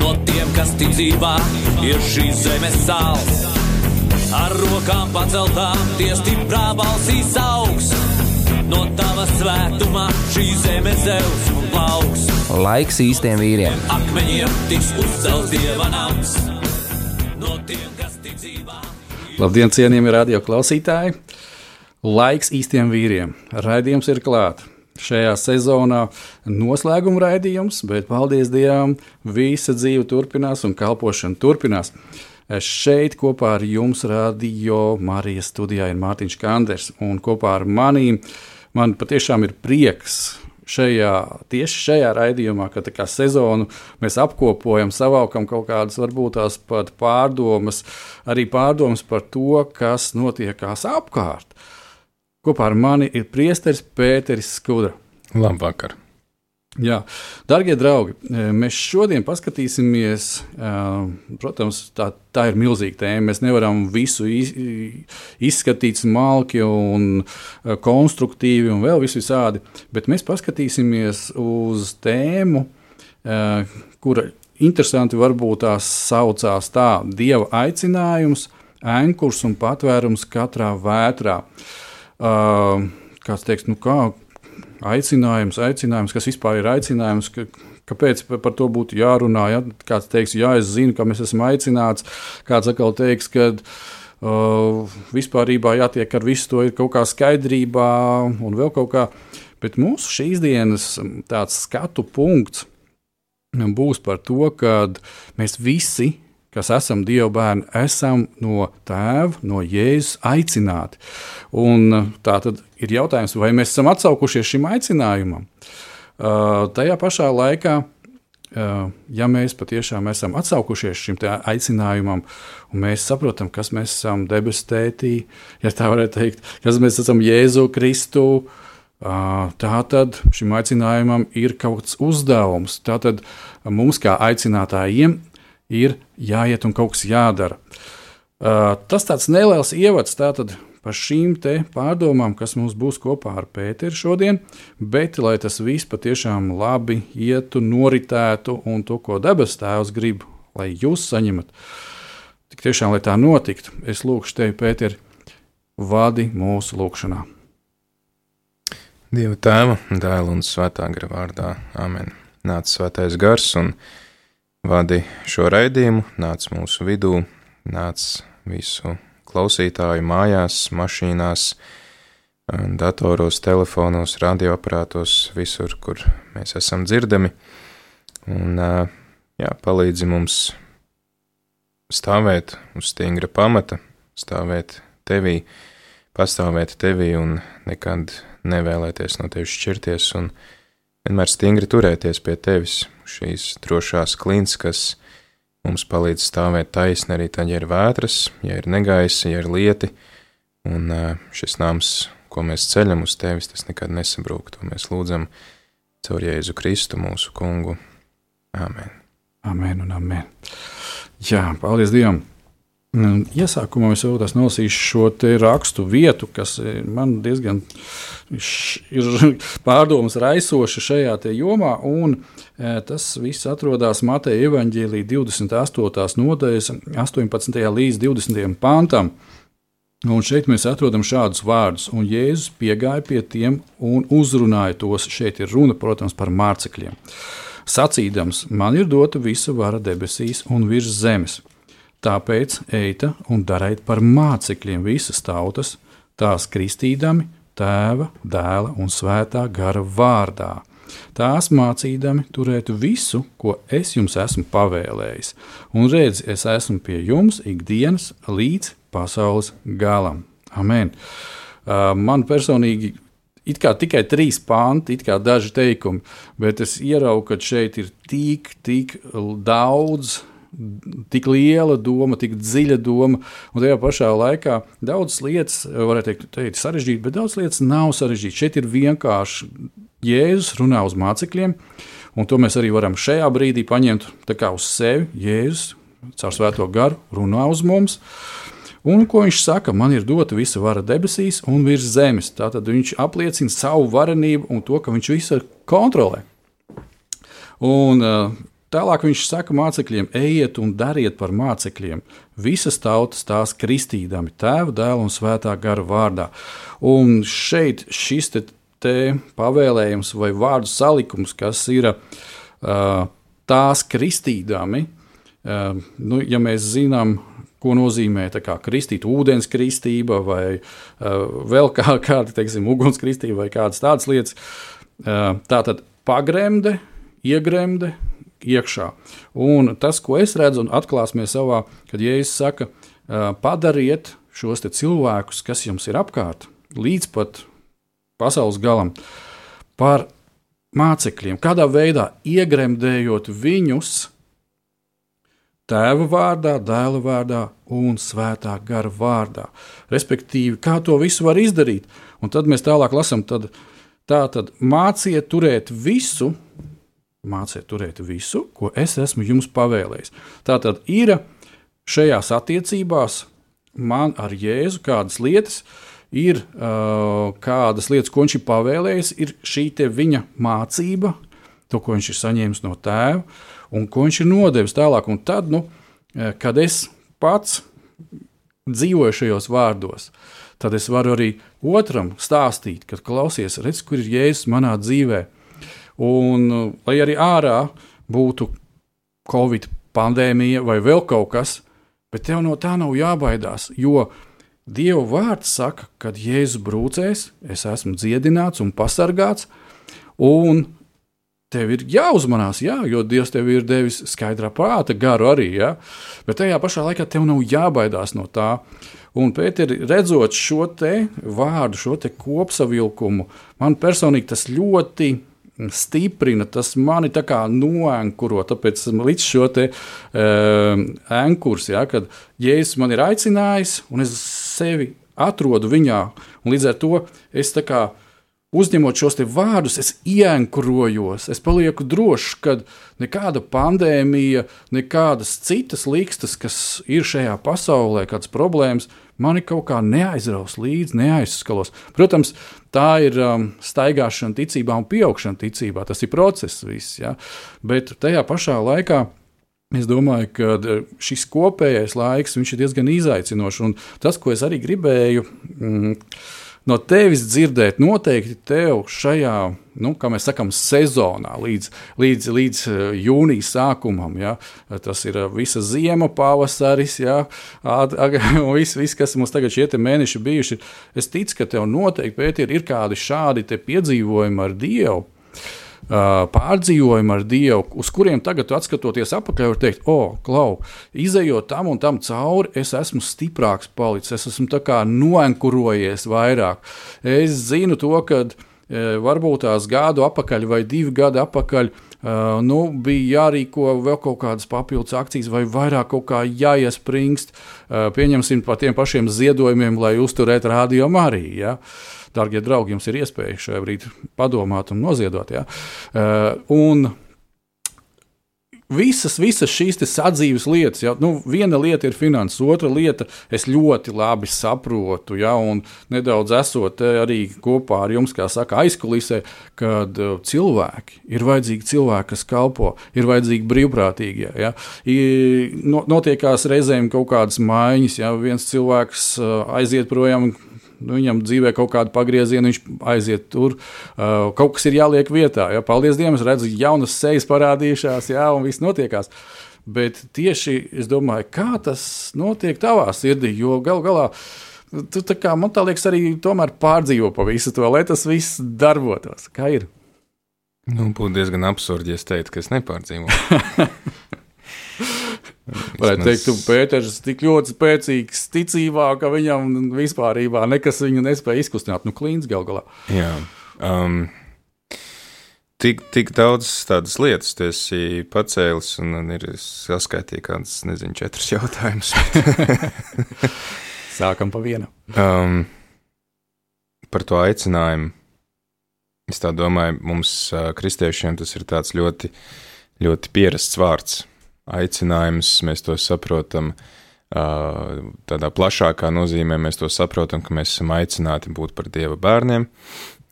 no tiem, kas ticībā ir šīs zemes sāls. Ar rokām paceltām, tie stiprā balsīs augs. No tava svētumā šī zeme zeus un plauks. Laiks īstiem vīriem. Akmeņiem tiks uzcelts dieva nams. No tiem, kas ticībā. Labdien, cienījamie radio klausītāji! Laiks īstiem vīriem. Raidījums ir klāts šajā sezonā noslēguma raidījums, bet paldies Dievam, visa dzīve turpinās un kalpošana turpinās. Šeit kopā ar jums radio Marijas studijā ir Mārtiņš Kanders, un kopā ar manīm man patiešām ir prieks šajā, tieši šajā raidījumā, kad kā sezonu mēs apkopojam, savākam kaut kādas, varbūt tās pat pārdomas, arī pārdomas par to, kas notiekās apkārt. Kopā ar mani ir priesteris Pēteris Skudra. Labvakar! Jā, darbie draugi, e, mēs šodien paskatīsimies. E, protams, tā, tā ir milzīga tēma. Mēs nevaram visu izskatīt smalki un e, konstruktīvi un vēl visādi, bet mēs paskatīsimies uz tēmu, kura interesanti varbūt tās saucās tā - Dieva aicinājums, ankurs un patvērums katrā vētrā. Uh, Uh, kāds teiks, nu kā aicinājums, aicinājums, kas vispār ir aicinājums, ka, kāpēc par to būtu jārunā. Ja? Kāds teiks, jā, es zinu, ka mēs esam aicināts, kāds atkal teiks, ka uh, vispār jātiek ar visu to ir kaut kā skaidrībā un vēl kaut kā. Bet mūsu šīs dienas skatu punkts būs par to, ka mēs visi kas esam Dieva bērni, esam no Tēva, no Jēzus aicināti. Un uh, tā tad ir jautājums, vai mēs esam atsaukušies šim aicinājumam. Uh, tajā pašā laikā, uh, ja mēs patiešām esam atsaukušies šim aicinājumam, un mēs saprotam, kas mēs esam debesu tētī, ja tā varētu teikt, kas mēs esam Jēzu Kristu, uh, tā tad šim aicinājumam ir kaut kāds uzdevums. Tātad mums, kā aicinātājiem, ir jāiet un kaut kas jādara. Uh, tas tāds neliels ievads tātad par šīm pārdomām, kas mums būs kopā ar Pēteru šodien, bet lai tas viss patiešām labi ietu, noritētu un to, ko debes tēvs grib, lai jūs saņemat, tik tiešām, lai tā notiktu, es lūgšu tevi, Pēter, vadi mūsu lūgšanā. Dieva tēva, dēla un svētā gara vārdā. Amen. Nāc svētais gars un vadi šo raidījumu, nāc mūsu vidū, nāc visu klausītāju mājās, mašīnās, datoros, telefonos, radioaparātos, visur, kur mēs esam dzirdami. Un jā, palīdzi mums stāvēt uz stingra pamata, stāvēt tevī, pastāvēt tevī un nekad nevēlēties no tevis šķirties un vienmēr stingri turēties pie tevis, šīs drošās klints, kas mums palīdz stāvēt taisni arī tad, ja ir vētras, ja ir negaisa, ja ir lieti, un šis nams, ko mēs ceļam uz tevis, tas nekad nesabrūk, to mēs lūdzam caur Jēzu Kristu mūsu kungu. Āmen. Amen un amen. Jā, paldies Dievam! Nu, iesākumā es vēlos nolasīšu šo rakstu vietu, kas eh, man diezgan ir pārdomas raisoša šajā jomā. Un, e, tas viss atrodas Mateja Evanģēlī 28. nodaļas 18. līdz 20. pantam. Un šeit mēs atrodam šādus vārdus, un Jēzus piegāja pie tiem un uzrunāja tos. Šeit ir runa, protams, par mācekļiem. Sacīdams, man ir dota visa vara debesīs un virs zemes. Tāpēc eita un dariet par mācekļiem visas tautas, tās kristīdami tēva, dēla un svētā gara vārdā. Tās mācīdami turēt visu, ko es jums esmu pavēlējis, un redz, es esmu pie jums ikdienas līdz pasaules galam. Amen. Man personīgi it kā tikai trīs panti, it kā daži teikumi, bet es ieraugu, ka šeit ir tik, tik daudz tik liela doma, tik dziļa doma, un tajā pašā laikā daudzas lietas, varētu teikt, teikt sarežģītas, bet daudzas lietas nav sarežģītas. Šeit ir vienkārši Jēzus runā uz mācekļiem, un to mēs arī varam šajā brīdī paņemt uz sevi. Jēzus caur svēto garu runā uz mums. Un ko viņš saka? Man ir dota visa vara debesīs un virs zemes. Tātad viņš apliecina savu varenību un to, ka viņš visu kontrolē. Un, uh, Tālāk viņš saka mācekļiem, ejiet un dariet par mācekļiem. Visas tautas tās kristīdami, tēva, dēla un svētā gara vārdā. Un šeit šis te, te pavēlējums vai vārdu salikums, kas ir uh, tās kristīdami, uh, nu, ja mēs zinām, ko nozīmē kā, kristīt, ūdens kristība vai uh, vēl kā, kāda, teiksim, ugunskristība vai kādas tādas lietas. Uh, tā tad pagremde, iegremde, iekšā. Un tas, ko es redzu, un atklāsimies savā, kad Jēzus saka, padariet šos cilvēkus, kas jums ir apkārt, līdz pat pasaules galam, par mācekļiem, kādā veidā iegremdējot viņus tēva vārdā, dēla vārdā un svētā gara vārdā. Respektīvi, kā to visu var izdarīt. Un tad mēs tālāk lasām, tad, tā tad māciet turēt visu, māciet turēt visu, ko es esmu jums pavēlējis. Tā tad ir šajās attiecībās man ar Jēzu kādas lietas. Ir uh, kādas lietas, ko viņš ir pavēlējis, ir šī viņa mācība, to, ko viņš ir saņēmis no tēva, un ko viņš ir nodevis tālāk. Un tad, nu, uh, kad es pats dzīvoju šajos vārdos, tad es varu arī otram stāstīt, kad klausies, redz, kur ir Jēzus manā dzīvēm Un, uh, lai arī ārā būtu Covid pandēmija vai vēl kaut kas, bet tev no tā nav jābaidās. Jo Dieva vārds saka, ka Jēzus brūcēs, es esmu dziedināts un pasargāts, un tev ir jāuzmanās, jā, jo Dievs tev ir devis skaidrā prāta garu arī, jā, bet tajā pašā laikā tev nav jābaidās no tā. Un, Pēter, redzot šo te vārdu, šo te kopsavilkumu, man personīgi tas ļoti stiprina, tas mani tā kā noankuro. Tāpēc līdz šo te uh, ankurs, ja, kad Jēzus man ir aicinājis, un es sevi atrodu viņā, un līdz ar to es tā kā uzņemot šos vārdus, es ienkurojos, es palieku drošs, ka nekāda pandēmija, nekādas citas likstas, kas ir šajā pasaulē, kādas problēmas, mani kaut kā neaizraus līdzi, neaizskalos. Protams, tā ir um, staigāšana ticībā un pieaugšana ticībā. Tas ir process, viss, ja? bet tajā pašā laikā. Es domāju, ka uh, šis kopējais laiks ir diezgan izaicinošs. Tas, ko es arī gribēju mm, no tevis dzirdēt, noteikti tev šajā, nu, kā mēs sakām, sezonā līdz, līdz, līdz eh, jūnijas sākumam. Ja? Tas ir eh, visa ziema, pavasaris, ja? viss, vis, kas mums tagad šie mēneši bijuši. Es ticu, ka tev noteikti ir, ir kādi šādi piedzīvojumi ar Dievu pārdzīvojumu ar Dievu, uz kuriem tagad, skatoties atpakaļ, var teikt, o, oh, klau, izējot tam un tam cauri, es esmu stiprāks palicis, es esmu noenkurojies vairāk. Es zinu to, ka varbūt tās gadu atpakaļ vai divu gadu atpakaļ. Uh, nu, bija jārīko vēl kaut kādas papildus akcijas, vai vairāk kaut kā jāiespringst. Uh, pieņemsim par tiem pašiem ziedojumiem, lai uzturētu rādio arī. Ja? Darbie draugi, jums ir iespēja šajā brīdī padomāt un noziedot. Ja? Uh, un Visas, visas šīs sadzīves lietas, ja, nu, viena lieta ir finanses, otra lieta es ļoti labi saprotu, ja, un nedaudz esot arī kopā ar jums, kā saka, aizkulisē, kad uh, cilvēki ir vajadzīgi cilvēki, kas kalpo, ir vajadzīgi brīvprātīgie. Ja. I, no, notiekās reizēm kaut kādas maiņas, ja viens cilvēks uh, aiziet projām nu, viņam dzīvē kaut kāda pagrieziena, viņš aiziet tur. Uh, kaut kas ir jāliek vietā. Ja? Paldies Dievam, es redzu, jaunas sejas parādījušās, jā, un viss notiekās. Bet tieši es domāju, kā tas notiek tavā sirdī, jo gal galā. Tu, kā, man tā liekas, arī pārdzīvo pa visu to, lai tas viss darbotos. Kā ir? Nu, būtu diezgan absurdi, ja es teiktu, ka es nepārdzīvoju. Varētu teikt, ka Pēters ir tik ļoti spēcīgs ticībā, ka viņam vispār nekas viņu nespēja izkustināt. Nu, klīns gal galā. Jā. Um, tik, tik daudz tādas lietas, tu esi pacēlis un man ir saskaitīja kādas, nezinu, četras jautājumus. Sākam pa vienu. um, par to aicinājumu. Es tā domāju, mums, uh, kristiešiem, tas ir tāds ļoti, ļoti pierasts vārds. Aicinājums, mēs to saprotam uh, tādā plašākā nozīmē, mēs to saprotam, ka mēs esam aicināti būt par Dieva bērniem,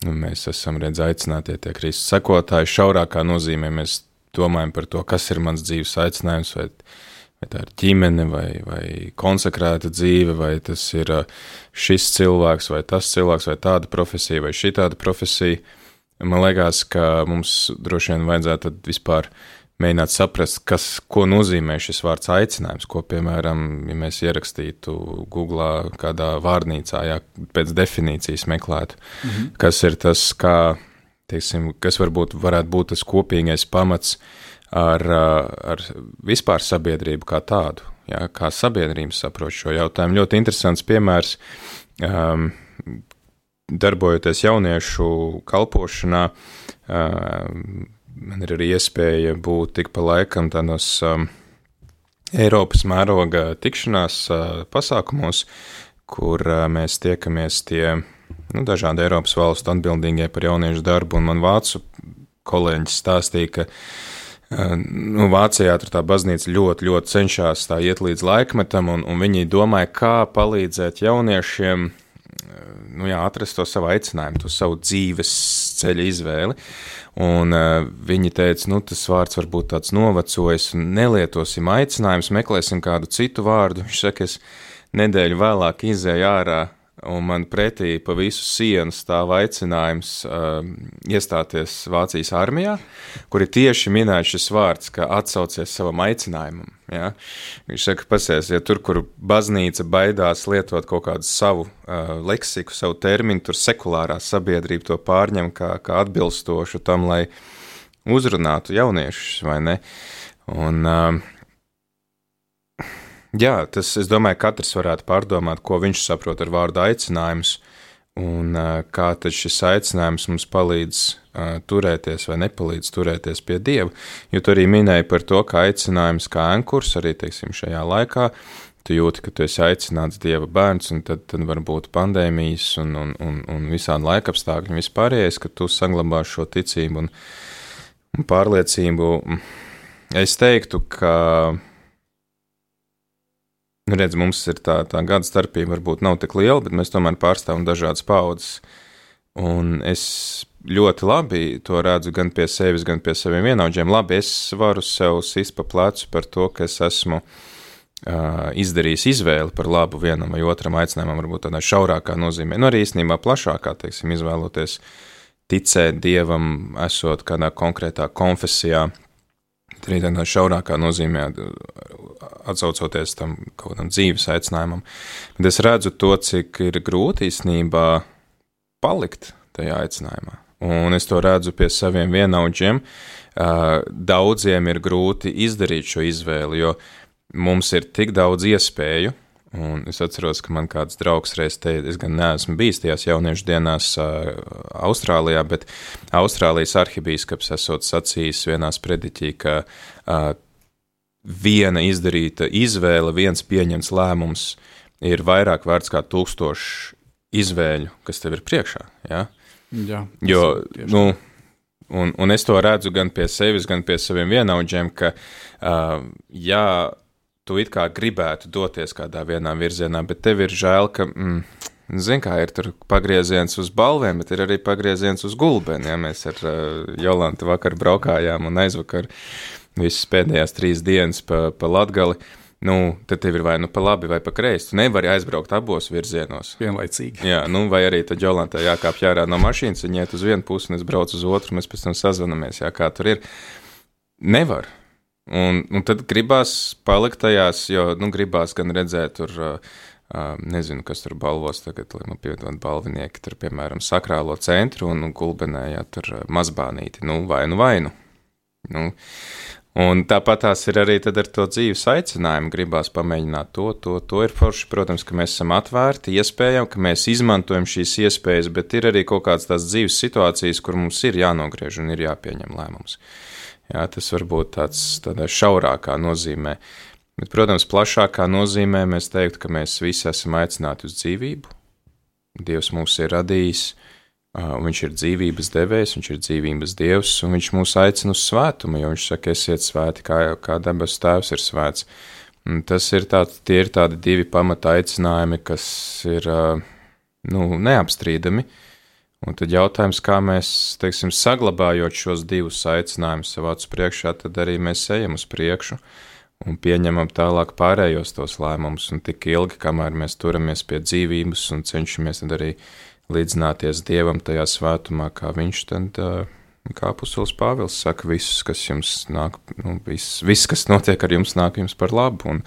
mēs esam, redz, aicināti tie Kristus sekotāji. Šaurākā nozīmē mēs domājam par to, kas ir mans dzīves aicinājums, vai, vai tā ir ģimene, vai, vai konsekrēta dzīve, vai tas ir uh, šis cilvēks, vai tas cilvēks, vai tāda profesija, vai šī tāda profesija. Man liekas, ka mums droši vien vajadzētu vispār mēģināt saprast, kas, ko nozīmē šis vārds aicinājums, ko, piemēram, ja mēs ierakstītu Google kādā vārnīcā, jā, pēc definīcijas meklētu, mm -hmm. kas ir tas, kā, teiksim, kas varbūt varētu būt tas kopīgais pamats ar, ar vispār sabiedrību kā tādu, jā, kā sabiedrība saprot šo jautājumu. Ļoti interesants piemērs. Um, darbojoties jauniešu kalpošanā, man ir arī iespēja būt tik pa laikam tādos Eiropas mēroga tikšanās pasākumos, kur mēs tiekamies tie nu, dažādi Eiropas valstu atbildīgie par jauniešu darbu, un man vācu kolēģis stāstīja, ka Nu, Vācijā tur tā baznīca ļoti, ļoti cenšas tā iet līdz laikmetam, un, un viņi domāja, kā palīdzēt jauniešiem nu, jā, atrast to savu aicinājumu, to savu dzīves ceļa izvēli. Un uh, viņi teica, nu, tas vārds var būt tāds novecojis, nelietosim aicinājumus, meklēsim kādu citu vārdu. Viņš saka, es nedēļu vēlāk izēju ārā un man pretī pa visu sienu stāv aicinājums uh, iestāties Vācijas armijā, kur ir tieši minēts šis vārds, ka atsaucies savam aicinājumam. Ja? Viņš saka, pasies, ja tur, kur baznīca baidās lietot kaut kādu savu uh, leksiku, savu terminu, tur sekulārā sabiedrība to pārņem kā, kā atbilstošu tam, lai uzrunātu jauniešus, vai ne? Un, uh, Jā, tas, es domāju, katrs varētu pārdomāt, ko viņš saprot ar vārdu aicinājums, un kā tad šis aicinājums mums palīdz uh, turēties vai nepalīdz turēties pie Dieva. Jo tu arī minēji par to, ka aicinājums kā ankurs arī, teiksim, šajā laikā, tu jūti, ka tu esi aicināts Dieva bērns, un tad, tad var būt pandēmijas un, un, un, un visādi laikapstākļi vispārējais, ka tu saglabā šo ticību un, un pārliecību. Es teiktu, ka redz, mums ir tā, tā gada starpība, varbūt nav tik liela, bet mēs tomēr pārstāvam dažādas paudzes. Un es ļoti labi to redzu gan pie sevis, gan pie saviem vienaudžiem. Labi, es varu sev sist pa plecu par to, ka es esmu uh, izdarījis izvēli par labu vienam vai otram aicinājumam, varbūt tādā šaurākā nozīmē, nu arī īstenībā plašākā, teiksim, izvēloties ticēt dievam, esot kādā konkrētā konfesijā, arī tādā šaurākā nozīmē, atsaucoties tam kaut kādam dzīves aicinājumam. Bet es redzu to, cik ir grūti īstenībā palikt tajā aicinājumā. Un es to redzu pie saviem vienaudžiem. Daudziem ir grūti izdarīt šo izvēli, jo mums ir tik daudz iespēju, Un es atceros, ka man kāds draugs reiz teica, es gan neesmu bijis tajās jauniešu dienās uh, Austrālijā, bet Austrālijas arhibīskaps esot sacījis vienā sprediķī, ka uh, viena izdarīta izvēle, viens pieņemts lēmums ir vairāk vērts kā tūkstoši izvēļu, kas tev ir priekšā. Ja? Jā, jo, nu, un, un es to redzu gan pie sevis, gan pie saviem vienaudžiem, ka, uh, jā, tu it kā gribētu doties kādā vienā virzienā, bet tev ir žēl, ka, mm, zin kā, ir tur pagrieziens uz balvēm, bet ir arī pagrieziens uz gulbeni. Ja mēs ar uh, Jolantu vakar braukājām un aizvakar visas pēdējās trīs dienas pa, pa Latgali. Nu, tad tev ir vai nu pa labi, vai pa kreisi. Tu nevari aizbraukt abos virzienos. Vienlaicīgi. Jā, nu, vai arī tad Jolantā jākāpj ārā no mašīnas, viņa iet uz vienu pusi, un es braucu uz otru, un mēs pēc tam sazvanamies, jā, kā tur ir. Nevar. Un, un tad gribās palikt tajās, jo nu, gribās gan redzēt, tur, uh, nezinu, kas tur balvos tagad, lai man piedod balvinieki, tur, piemēram, sakrālo centru un gulbenējā tur mazbānīti, nu, vainu, vainu. Nu, Un tāpat tās ir arī ar to dzīves aicinājumu. Gribās pamēģināt to, to, to ir forši. Protams, ka mēs esam atvērti iespējām, ka mēs izmantojam šīs iespējas, bet ir arī kaut kādas tās dzīves situācijas, kur mums ir jānogriež un ir jāpieņem lēmums. Jā, tas var būt tāds šaurākā nozīmē. Bet, protams, plašākā nozīmē mēs teiktu, ka mēs visi esam aicināti uz dzīvību. Dievs mūs ir radījis, uh, Viņš ir dzīvības devējs, viņš ir dzīvības dievs, un viņš mūs aicina uz svētumu, jo viņš saka, esiet svēti, kā, kā debesu tēvs ir svēts. Un tas ir, tā, ir tādi divi pamata aicinājumi, kas ir nu, neapstrīdami. Un tad jautājums, kā mēs, teiksim, saglabājot šos divus aicinājumus acu priekšā, tad arī mēs ejam uz priekšu un pieņemam tālāk pārējos tos lēmumus, un tik ilgi, kamēr mēs turamies pie dzīvības un cenšamies arī līdzināties Dievam tajā svētumā, kā viņš tad, kā apustulis Pāvils saka, viss, kas jums nāk, nu, viss, viss, kas notiek ar jums, nāk jums par labu. Un,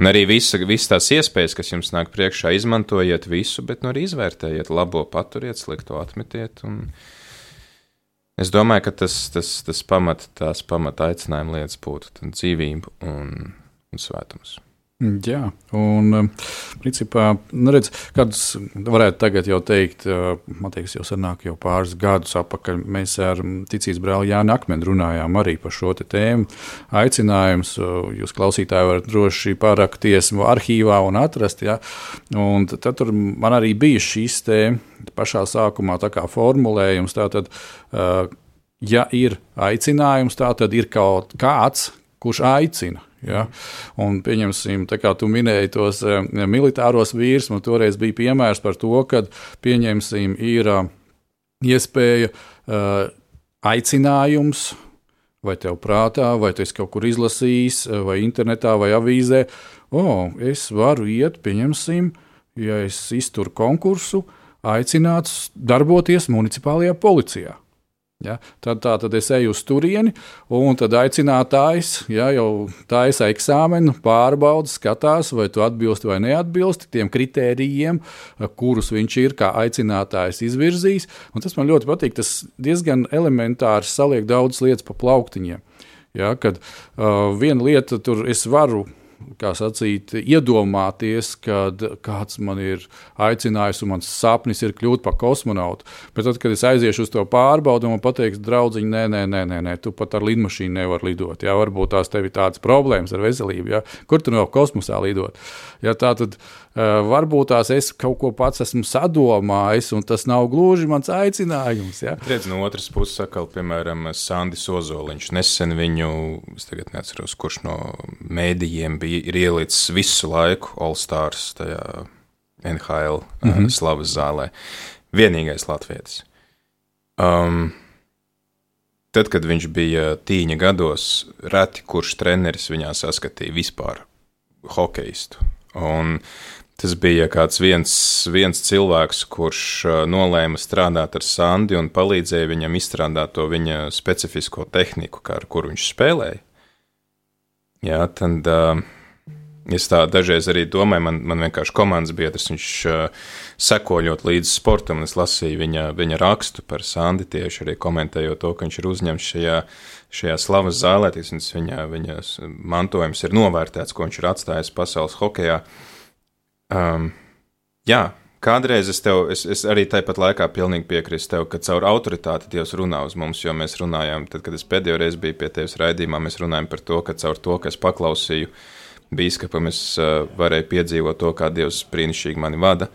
un arī visa, visas tās iespējas, kas jums nāk priekšā, izmantojiet visu, bet nu arī izvērtējiet, labo paturiet, slikto atmetiet. Un, Es domāju, ka tas, tas, tas pamat, tās pamata aicinājuma lietas būtu dzīvība un, un svētums. Jā, un um, principā, nu redz, kādus varētu tagad jau teikt, uh, man liekas, jau senāk, jau pāris gadus atpakaļ, mēs ar ticības brāli Jānu Akmeni runājām arī par šo tēmu. Aicinājums, uh, jūs klausītāji varat droši pārakties arhīvā un atrast, ja? un tad tur man arī bija šīs te pašā sākumā tā kā formulējums, tātad, uh, ja ir aicinājums, tā tad ir kaut kāds, kurš aicina. Ja? Un, pieņemsim, tā kā tu minēji tos uh, militāros vīrus, man toreiz bija piemērs par to, ka pieņemsim, ir uh, iespēja uh, aicinājums. Vai tev prātā, vai tu esi kaut kur izlasījis, vai internetā, vai avīzē, o, es varu iet, pieņemsim, ja es izturu konkursu, aicināts darboties municipālajā policijā. Ja, tad, tā, tad es eju uz turieni, un tad aicinātājs ja, jau taisa eksāmenu, pārbauda, skatās, vai tu atbilsti vai neatbilsti tiem kritērijiem, kurus viņš ir kā aicinātājs izvirzījis. Un tas man ļoti patīk. Tas diezgan elementāri saliek daudzas lietas pa plauktiņiem. Ja, kad uh, viena lieta tur es varu kā sacīt, iedomāties, kad kāds man ir aicinājis, un mans sapnis ir kļūt par kosmonautu. Bet tad, kad es aiziešu uz to pārbaudi, man pateiks, draugiņ, nē, nē, nē, nē, nē, tu pat ar lidmašīnu nevari lidot. Jā, varbūt tās tev ir tādas problēmas ar veselību, jā. kur tu no kosmosā lidot. Jā, tā tad varbūt tās es kaut ko pats esmu sadomājis, un tas nav gluži mans aicinājums. Jā. Redz, no otras puses, sakal, piemēram, Sandis Ozoliņš. Nesen viņu, es tagad neatceros, kurš no mēdījiem bija ielicis visu laiku All-Stars tajā NHL mm -hmm. slavas zālē. Vienīgais Latvijas. Um, tad, kad viņš bija tīņa gados, reti kurš treneris viņā saskatīja vispār hokeistu. Un tas bija kāds viens, viens cilvēks, kurš uh, nolēma strādāt ar Sandi un palīdzēja viņam izstrādāt to viņa specifisko tehniku, kā ar kuru viņš spēlēja. Jā, tad uh, Es tā dažreiz arī domāju, man, man vienkārši komandas biedrs, viņš uh, sekojot līdzi sportam, un es lasīju viņa, viņa rakstu par Sandi tieši arī komentējot to, ka viņš ir uzņemts šajā, šajā slavas zālē, tiesnes viņa, viņa mantojums ir novērtēts, ko viņš ir atstājis pasaules hokejā. Um, jā, kādreiz es tev, es, es arī tāpat laikā pilnīgi piekrītu tev, ka caur autoritāti Dievs runā uz mums, jo mēs runājām, tad, kad es pēdējo reizi biju pie tevis raidījumā, mēs runājam par to, ka caur to, ka es paklausīju, biskupam es uh, varēju piedzīvot to, kā Dievs brīnišķīgi mani vada.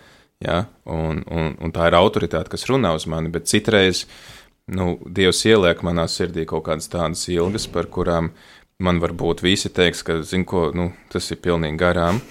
Ja? Un, un, un tā ir autoritāte, kas runā uz mani, bet citreiz nu, Dievs ieliek manā sirdī kaut kādas tādas ilgas, par kurām man varbūt visi teiks, ka ko, nu, tas ir pilnīgi garām.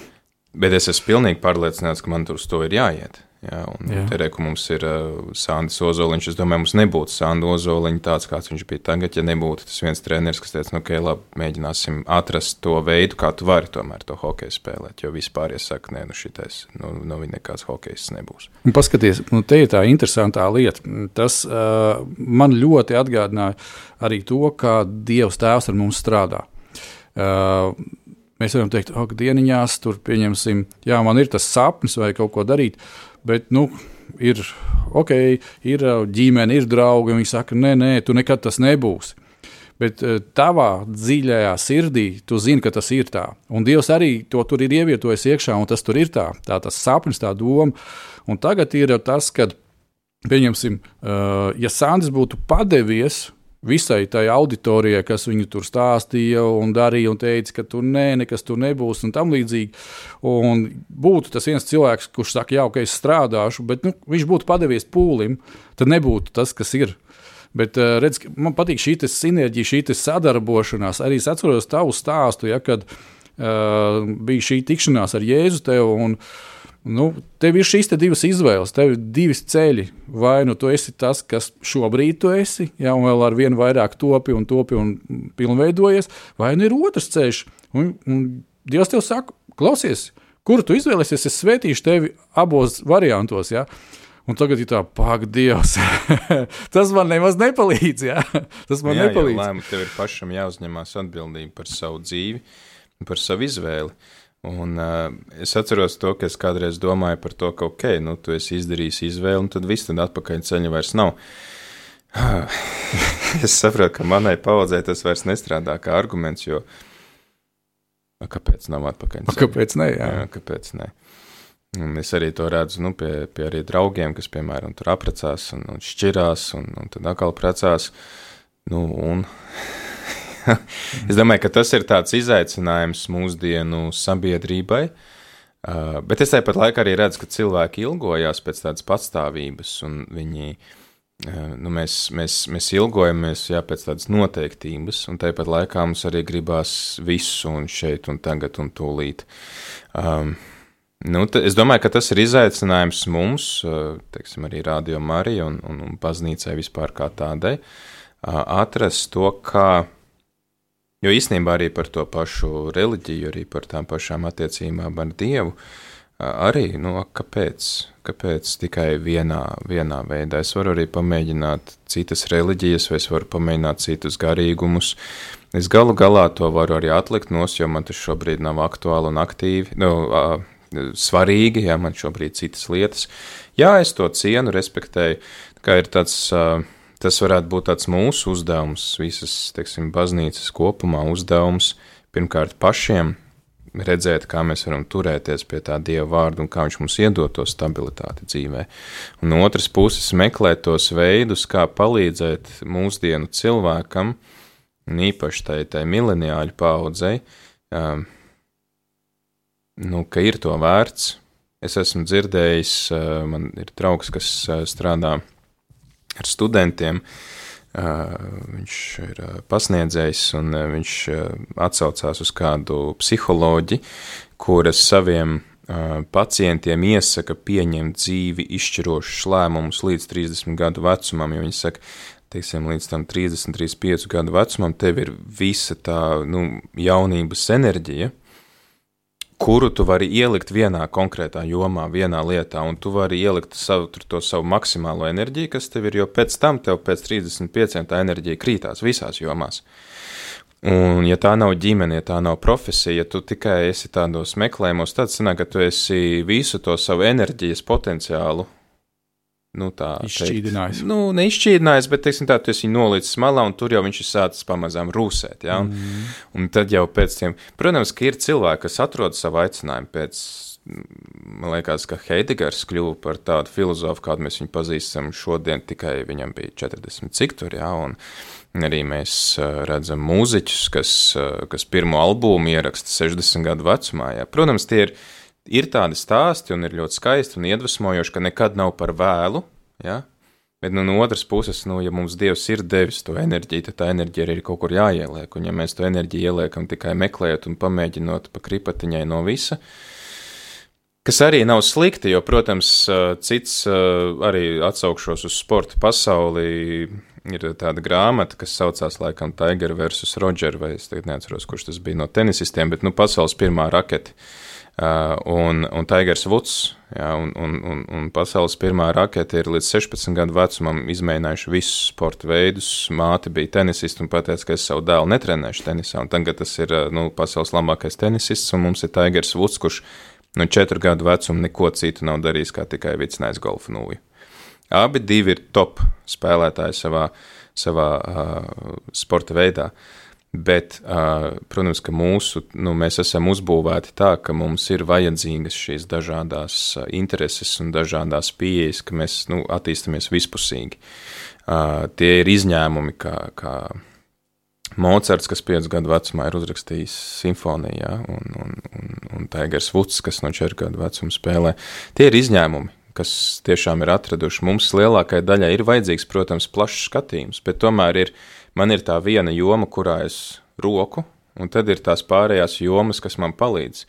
Bet es esmu pilnīgi pārliecināts, ka man tur uz to ir jāiet. Jā, un Jā. te reku mums ir uh, Sandis Ozoliņš. Es domāju, mums nebūtu Sanda Ozoliņa tāds, kāds viņš bija tagad, ja nebūtu tas viens treneris, kas teica, nu, ok, labi, mēģināsim atrast to veidu, kā tu vari tomēr to hokeju spēlēt. Jo vispār, ja saka, nē, nu šitais, nu, nu viņa nekāds hokejs nebūs. Un paskaties, nu, te ir tā interesantā lieta. Tas uh, man ļoti atgādināja arī to, kā Dievs Tēvs ar mums strādā. Uh, mēs varam teikt, ak, dieniņās, tur pieņemsim, jā, man ir tas sapnis vai kaut ko darīt. Bet, nu, ir ok, ir ģimene, ir draugi. Viņi saka, nē, nē, tu nekad tas nebūsi. Bet uh, tavā dziļajā sirdī tu zini, ka tas ir tā. Un Dievs arī to tur ir ievietojis iekšā, un tas tur ir tā. Tā tas sapnis, tā doma. Un tagad ir tas, kad, pieņemsim, uh, ja Sandis būtu padevies visai tai auditorijai, kas viņu tur stāstīja un darīja, un teica, ka tur nē, nekas tur nebūs, un tam līdzīgi. Un būtu tas viens cilvēks, kurš saka, jā, ok, es strādāšu, bet nu, viņš būtu padevies pūlim, tad nebūtu tas, kas ir. Bet uh, redz, man patīk šī sinerģija, šī sadarbošanās. Arī es atceros tavu stāstu, ja, kad uh, bija šī tikšanās ar Jēzu tev. Un, uh, Nu, tev ir šīs te divas izvēles, tev ir divi ceļi. Vai nu tu esi tas, kas šobrīd tu esi, ja vēl ar vienu vairāk topi un topi un pilnveidojies, vai nu ir otrs ceļš. Un, un Dievs tev saka, klausies, kuru tu izvēlēsies, es svētīšu tevi abos variantos. Ja? Un tagad ir tā, pak, Dievs. tas man nemaz nepalīdz. Ja? Tas man jā, nepalīdz. Jā, lēmu, tev ir pašam jāuzņemās atbildība par savu dzīvi, par savu izvēli. Un, uh, es atceros to, ka es kādreiz domāju par to, ka, ok, nu, tu esi izdarījis izvēli, un tad viss, tad atpakaļ ceļa vairs nav. es saprotu, ka manai paudzei tas vairs nestrādā kā arguments, jo a, kāpēc nav atpakaļ? Ceļa? Kāpēc ne? Jā. Jā, kāpēc ne? Un es arī to redzu nu, pie, pie arī draugiem, kas, piemēram, tur apprecās un, un šķirās, un, un tad atkal precās. Nu, un es domāju, ka tas ir tāds izaicinājums mūsdienu sabiedrībai. Uh, bet es tāpat laikā arī redzu, ka cilvēki ilgojās pēc tādas patstāvības, un viņi, uh, nu, mēs, mēs, mēs ilgojamies jā, pēc tādas noteiktības, un tāpat laikā mums arī gribās visu, un šeit, un tagad, un tūlīt. Um, Nu, es domāju, ka tas ir izaicinājums mums, uh, teiksim, arī Rādio Marija un, un, un baznīcai vispār kā tādai, uh, atrast to, kā Jo īstenībā arī par to pašu reliģiju, arī par tām pašām attiecībām ar Dievu, arī, nu, kāpēc, kāpēc tikai vienā, vienā veidā? Es varu arī pamēģināt citas reliģijas, vai es varu pamēģināt citus garīgumus. Es galu galā to varu arī atlikt nos, jo man tas šobrīd nav aktuāli un aktīvi, nu, svarīgi, jā, man šobrīd citas lietas. Jā, es to cienu, respektēju, kā ir tāds. Uh, Tas varētu būt tāds mūsu uzdevums, visas, teiksim, baznīcas kopumā uzdevums, pirmkārt pašiem redzēt, kā mēs varam turēties pie tā Dieva vārda un kā viņš mums iedod to stabilitāti dzīvē. Un no otras puses meklēt tos veidus, kā palīdzēt mūsdienu cilvēkam, un īpaši tai, tai mileniāļu paudzei, um, nu, ka ir to vērts. Es esmu dzirdējis, uh, man ir draugs, kas uh, strādā ar studentiem. Viņš ir pasniedzējis, un viņš atsaucās uz kādu psiholoģi, kuras saviem pacientiem iesaka pieņemt dzīvi izšķirošus lēmumus līdz 30 gadu vecumam, jo viņi saka, teiksim, līdz tam 30, 35 gadu vecumam tev ir visa tā nu, jaunības enerģija, kuru tu vari ielikt vienā konkrētā jomā, vienā lietā, un tu vari ielikt savu, to savu maksimālo enerģiju, kas tev ir, jo pēc tam tev pēc 35 tā enerģija krītās visās jomās. Un, ja tā nav ģimene, ja tā nav profesija, ja tu tikai esi tādos meklējumos, tad sanāk, ka tu esi visu to savu enerģijas potenciālu nu, tā izšķīdinājis. Teikt, nu, neizšķīdinājis, bet, teiksim, tā, tu esi nolicis malā, un tur jau viņš ir sācis pamazām rūsēt, ja? un, mm. un tad jau pēc tiem, protams, ka ir cilvēki, kas atrod savu aicinājumu pēc, man liekas, ka Heidegers kļuva par tādu filozofu, kādu mēs viņu pazīstam šodien, tikai viņam bija 40 cik tur, ja, un arī mēs redzam mūziķus, kas, kas pirmo albumu ieraksta 60 gadu vecumā, ja. Protams, tie ir, ir tādi stāsti un ir ļoti skaisti un iedvesmojoši, ka nekad nav par vēlu. Ja? Bet nu, no otras puses, nu, ja mums Dievs ir devis to enerģiju, tad tā enerģija arī ir kaut kur jāieliek. Un ja mēs to enerģiju ieliekam tikai meklējot un pamēģinot pa kripatiņai no visa, kas arī nav slikti, jo, protams, cits arī atsaukšos uz sporta pasauli. Ir tāda grāmata, kas saucās laikam Tiger versus Roger, vai es neatceros, kurš tas bija no tenisistiem, bet nu, pasaules pirmā raketa. Uh, un, un Tigers Vuds, jā, un, un, un, un pasaules pirmā rakete ir līdz 16 gadu vecumam izmēģinājuši visus sporta veidus. Māte bija tenisiste un teica, ka es savu dēlu netrenēšu tenisā. Un tagad tas ir uh, nu, pasaules labākais tenisists, un mums ir Tigers Vuds, kurš no nu, 4 gadu vecuma neko citu nav darījis, kā tikai vicinājis golfa nūju. Abi divi ir top spēlētāji savā, savā uh, sporta veidā. Bet, protams, ka mūsu, nu, mēs esam uzbūvēti tā, ka mums ir vajadzīgas šīs dažādas intereses un dažādas pieejas, ka mēs nu, attīstāmies vispusīgi. Tie ir izņēmumi, kā, kā Mocards, kas 5 gadu vecumā ir uzrakstījis simfoniju, ja, un, un, un, un Tigers Vuds, kas no 4 gadu vecuma spēlē. Tie ir izņēmumi, kas tiešām ir atraduši. Mums lielākajai daļai ir vajadzīgs, protams, plašs skatījums, bet tomēr ir, man ir tā viena joma, kurā es roku, un tad ir tās pārējās jomas, kas man palīdz.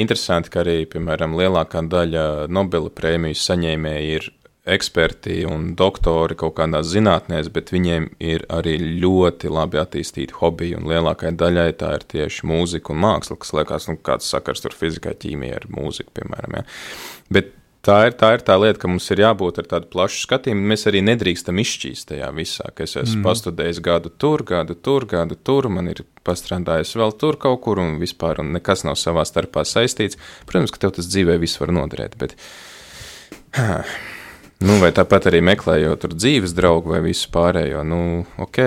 Interesanti, ka arī, piemēram, lielākā daļa Nobela prēmijas saņēmēji ir eksperti un doktori kaut kādās zinātnēs, bet viņiem ir arī ļoti labi attīstīti hobiji, un lielākajai daļai tā ir tieši mūzika un māksla, kas liekas, nu, kāds sakars tur fizikai, ķīmijai ar mūziku, piemēram. Ja. Bet tā ir, tā ir tā lieta, ka mums ir jābūt ar tādu plašu skatījumu. Mēs arī nedrīkstam izšķīst tajā visā, ka es esmu mm. pastudējis gadu tur, gadu tur, gadu tur, man ir pastrādājis vēl tur kaut kur, un vispār un nekas nav savā starpā saistīts. Protams, ka tev tas dzīvē viss var noderēt, bet. Nu, vai tāpat arī meklējot dzīves draugu vai visu pārējo, nu, ok,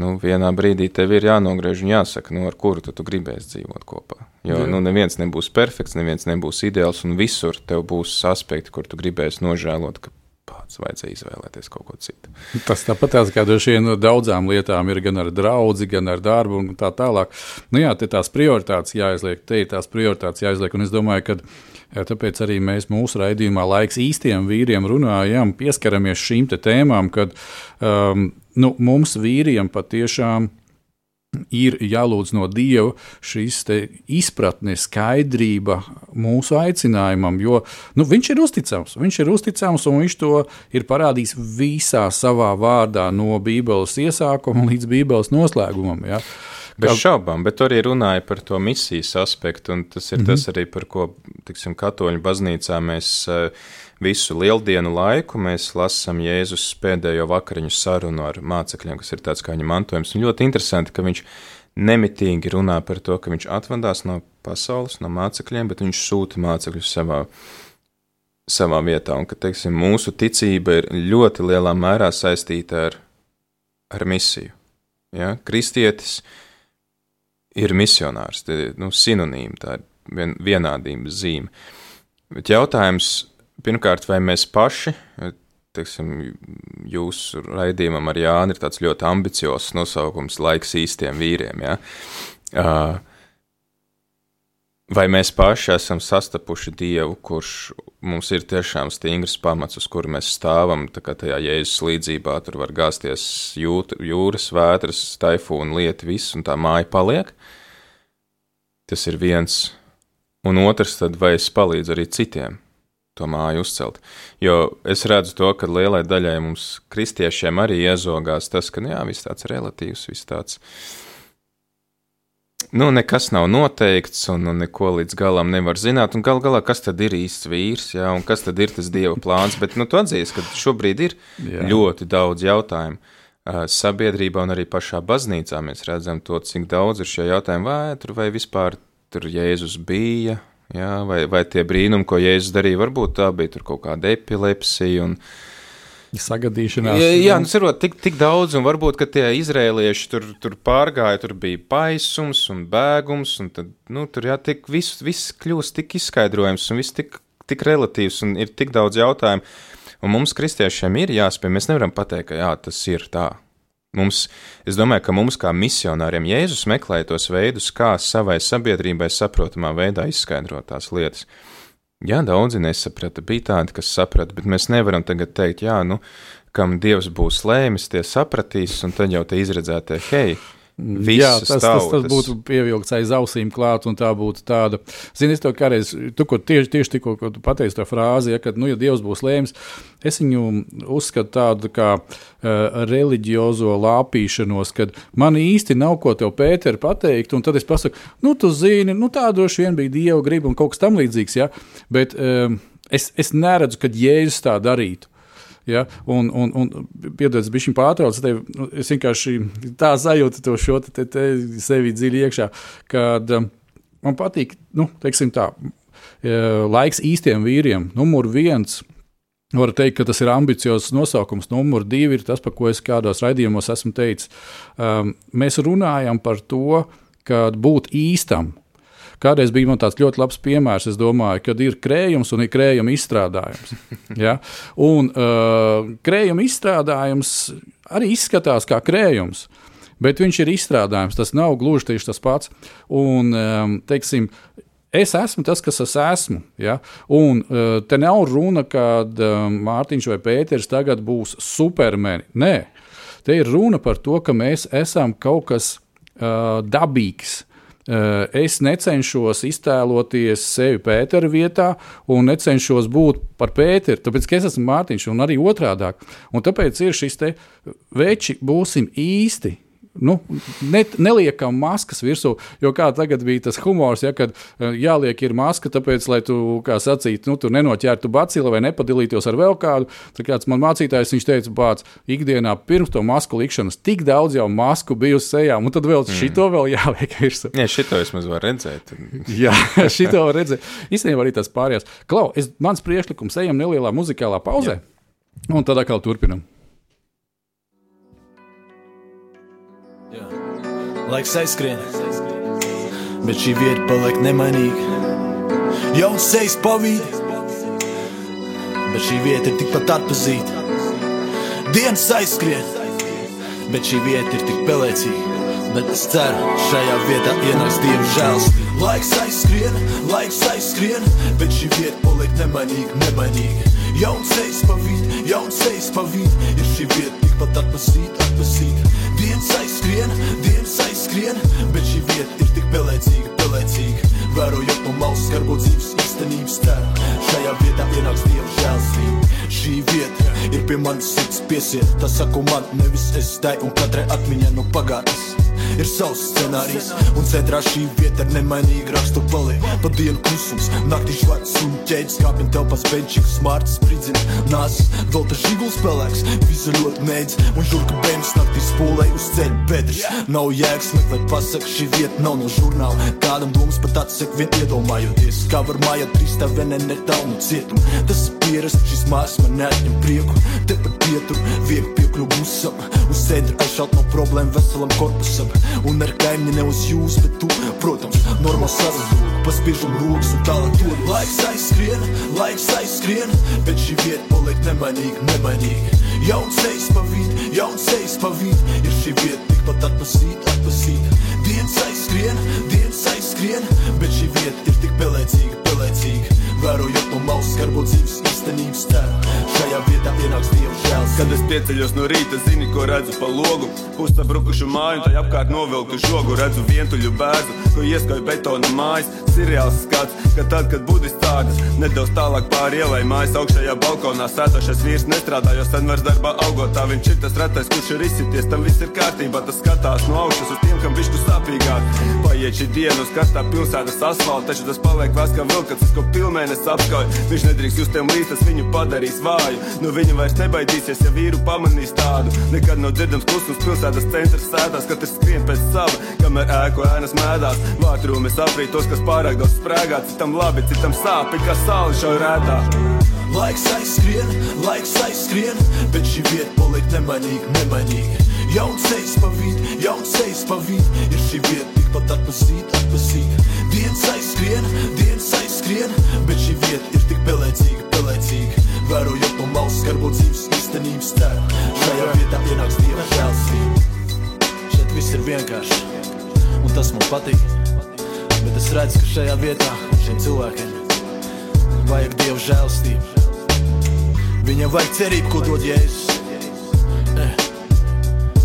nu, vienā brīdī tev ir jānogriež un jāsaka, nu, ar kuru tu, tu gribēsi dzīvot kopā. Jo, Jā. nu, neviens nebūs perfekts, neviens nebūs ideāls, un visur tev būs aspekti, kur tu gribēsi nožēlot, ka pats vajadzēja izvēlēties kaut ko citu. Tas tāpat tās, kā droši vien daudzām lietām ir gan ar draugu, gan ar darbu un tā tālāk. Nu jā, tās prioritātes jāizliek, te ir tās prioritātes jāizliek, un es domāju, ka tāpēc arī mēs mūsu raidījumā laiks īstiem vīriem runājam, pieskaramies šīm tēmām, kad um, nu, mums vīriem patiešām ir jālūdz no Dieva šīs izpratne, skaidrība mūsu aicinājumam, jo nu, viņš ir uzticams. Viņš ir uzticams un viņš to ir parādījis visā savā vārdā, no Bībeles iesākuma līdz Bībeles noslēgumam. Ja. Bez šaubām, bet arī runāja par to misijas aspektu, un tas ir mm -hmm. tas arī, par ko, tiksim, katoļu baznīcā mēs uh, visu lieldienu laiku mēs lasām Jēzus pēdējo vakariņu sarunu ar mācekļiem, kas ir tāds kā viņa mantojums. Un ļoti interesanti, ka viņš nemitīgi runā par to, ka viņš atvadās no pasaules, no mācekļiem, bet viņš sūta mācekļus savā, savā vietā. Un ka, teiksim, mūsu ticība ir ļoti lielā mērā saistīta ar, ar misiju. Ja? Kristietis ir misionārs, tie ir nu, sinonīmi, tā ir vien, vienādības zīme. Bet jautājums, pirmkārt, vai mēs paši, teiksim, jūsu raidījumam ar Jāni ir tāds ļoti ambiciozs nosaukums laiks īstiem vīriem, ja? Vai mēs paši esam sastapuši Dievu, kurš mums ir tiešām stingrs pamats, uz kuru mēs stāvam, tā kā tajā jēzus līdzībā tur var gāzties jūt, jūras, vētras, taifūna, lieta, viss, un tā māja paliek? Tas ir viens. Un otrs, tad vai es palīdzu arī citiem to māju uzcelt. Jo es redzu to, ka lielai daļai mums, kristiešiem, arī iezogās tas, ka nu, jā, viss tāds relatīvs, viss tāds. Nu, nekas nav noteikts, un, un neko līdz galam nevar zināt. Un gal galā, kas tad ir īsts vīrs, jā, un kas tad ir tas dieva plāns. Bet, nu, tu atzīsti, ka šobrīd ir jā. ļoti daudz jautājumu. Sabiedrībā un arī pašā baznīcā mēs redzam to, cik daudz ir šie jautājumi, vai tur vai vispār tur Jēzus bija, Jā, vai, vai tie brīnumi, ko Jēzus darīja, varbūt tā bija kaut kāda epilepsija. Un, Sagadīšanās. Jā, jā nu, cerot, tik, tik daudz, un varbūt tie izrēlieši tur, tur pārgāja, tur bija baisums un bēgums, un tad, nu, tur jā, tik, viss, viss kļūst tik izskaidrojams, un viss tik, tik relatīvs, un ir tik daudz jautājumu. Un mums, kristiešiem, ir jāspēj, mēs nevaram pateikt, ka jā, tas ir tā. Mums, es domāju, ka mums, kā misionāriem, Jēzus meklē tos veidus, kā savai sabiedrībai saprotamā veidā izskaidrot tās lietas. Jā, daudzi nesaprata, bija tādi, kas saprata, bet mēs nevaram tagad teikt, jā, nu, kam Dievs būs lēmis, tie sapratīs, un tad jau te izredzētie, hei, Jā, tas, tas, tas būtu pievilkts aiz ausīm klāt, un tā būtu tāda. Zini, es to kādreiz, tu ko tieši, tieši tikko pateici to frāzi, ja, kad, nu, ja Dievs būs lēms, es viņu uzskatu tādu kā uh, reliģiozo lāpīšanos, kad man īsti nav ko tev, Pēter, pateikt, un tad es pasaku, nu, tu zini, nu, tā droši vien bija Dieva griba un kaut kas tam līdzīgs, ja, bet um, es, es neredzu, kad Jēzus tā darītu. Ja? Un, un, un piedodiet, bija šī pārtrauc, te, nu, es vienkārši tā sajūtu to šo te, te, sevi dziļi iekšā, kad um, man patīk, nu, teiksim tā, laiks īstiem vīriem, numur viens. Varu teikt, ka tas ir ambiciozs nosaukums. Numur divi ir tas, par ko es kādos raidījumos esmu teicis. Um, mēs runājam par to, ka būt īstam. Kādreiz bija man tāds ļoti labs piemērs, es domāju, kad ir krējums un ir krējuma izstrādājums. Ja? Un uh, krējuma izstrādājums arī izskatās kā krējums. Bet viņš ir izstrādājums, tas nav gluži tieši tas pats. Un, um, teiksim, Es esmu tas, kas es esmu. Ja? Un uh, te nav runa, ka uh, Mārtiņš vai Pēters tagad būs supermeni. Nē, te ir runa par to, ka mēs esam kaut kas uh, dabīgs. Uh, es necenšos iztēloties sevi Pētera vietā, un necenšos būt par Pēteru, tāpēc ka es esmu Mārtiņš, un arī otrādi. Un tāpēc ir šis te veči, būsim īsti nu, ne, neliekam maskas virsū, jo kā tagad bija tas humors, ja, kad eh, jāliek ir maska, tāpēc, lai tu, kā sacīt, nu, tu nenoķertu bacili vai nepadalītos ar vēl kādu. Tad kāds man mācītājs, viņš teica, bāc, ikdienā pirms to masku likšanas tik daudz jau masku bija uz sejām, un tad vēl mm. šito vēl jāliek virsū. Jā, šito es maz varu redzēt. Jā, šito var redzēt. Īstenībā arī tas pārējās. Klau, es, mans priekšlikums ejam nelielā muzikālā pauzē, Jā. un tad atkal turpinam. Laiks aizskrien, bet šī vieta paliek nemainīga. Jauns sejas pavīd, bet šī vieta ir tikpat atpazīta. Dienas aizskrien, bet šī vieta ir tik pelēcīga. Bet es ceru, šajā vietā ienāks Dieva žēlstība. Laiks aizskrien, laiks aizskrien, bet šī vieta paliek nemainīga, nemainīga. Jauns sejas pavīd, jauns sejas pavīd, ir šī vieta tikpat atpazīta, atpazīta. Dienas aizskrien, dienas aizskrien, bet šī vieta ir tik pelēcīga, pelēcīga. Vērojot no malas skarbo dzīves īstenības tēru, šajā vietā ienāks Dieva žēlstība. Šī vieta ir pie manis sirds piesiet, tas saku man, nevis es tai un katrai atmiņai no pagātnes ir savs scenārijs. Un centrā šī vieta ir nemainīga rakstu paliek. Pa dienu klusums, naktī žvārds un ķēdes kāpņu telpas benčiks, smārts spridzina nāsas, velta žiguls pelēks, visu ļoti mēdz un žurka bēmas naktī spūlē uz ceļu bedres. Nav jēgas meklēt pasak, šī vieta nav no žurnāla. Kādam domas pat atsek vien iedomājoties, kā var mājā trīstā vienē netālu cietumu. Tas ir pierast, šis mājas man neatņem prieku. Te pat pietur, viegli piekļuvu busam, uz centra aizšaut no problēmu veselam korpusam. Un ar kaimiņu ne uz jūs, bet tu, protams, normāli sarazūri, paspiežam rokas un tālāk to laiks aizskrien, laiks aizskrien, bet šī vieta paliek nemainīga, nemainīga. Jauns sejas pavīd, jauns sejas pavīd, ir šī vieta tikpat atpazīt, atpazīt. Dienas aizskrien, dienas aizskrien, bet šī vieta ir tik pelēcīga, pelēcīga. Vērojot no malas skarbo dzīves īstenības tēlu, šajā vietā ienāks. Kad es pieceļos no rīta, zini, ko redzu pa logu, pusabrukušu māju, tai apkārt novilktu žogu, redzu vientuļu bērnu, ko ieskoju betona mājas, seriāls skats, ka tad, kad budists tādas, nedaudz tālāk pāri ielai mājas augšējā balkonā sēdošais vīrs nestrādā, jo sen vairs darbā augot, tā viņš ir tas retais, kurš ir izsities, tam viss ir kārtībā, tas skatās no augšas uz tiem, kam bišku sāpīgāk. Paiet šī diena uz karstā pilsētas asfalta, taču tas paliek vēl kā vilkats, ko pilnēnes apskauj. Viņš nedrīkst just tiem līdz, tas viņu padarīs vāju. No viņa vairs nebaidīsies, ja vīru pamanīs tādu. Nekad nav dzirdams klusums pilsētas centrs sēdās, katrs skrien pēc sava, kamēr ēku ēnas mēdās. Vārtrūmi saprīt tos, kas pārāk daudz sprēgā, citam labi, citam sāpi, kā sāli šauj rētā. Laiks aizskrien, laiks aizskrien, bet šī vieta paliek nemainīga, nemainīga. Jauns sejas pavīd, jauns sejas pavīd, ir šī vieta tikpat atpazīt, atpazīt. Dienas aizskrien, dienas aizskrien, bet šī vieta ir tik pelēcīga, pelēcīga. Vērojot no malas skarbo dzīves īstenības tēru, šajā vietā ienāks Dieva žēlstība. Šeit viss ir vienkārši, un tas man patīk. Bet es redzu, ka šajā vietā šiem cilvēkiem vajag Dieva žēlstību. Viņam vajag cerību, ko dod Jēzus. Eh,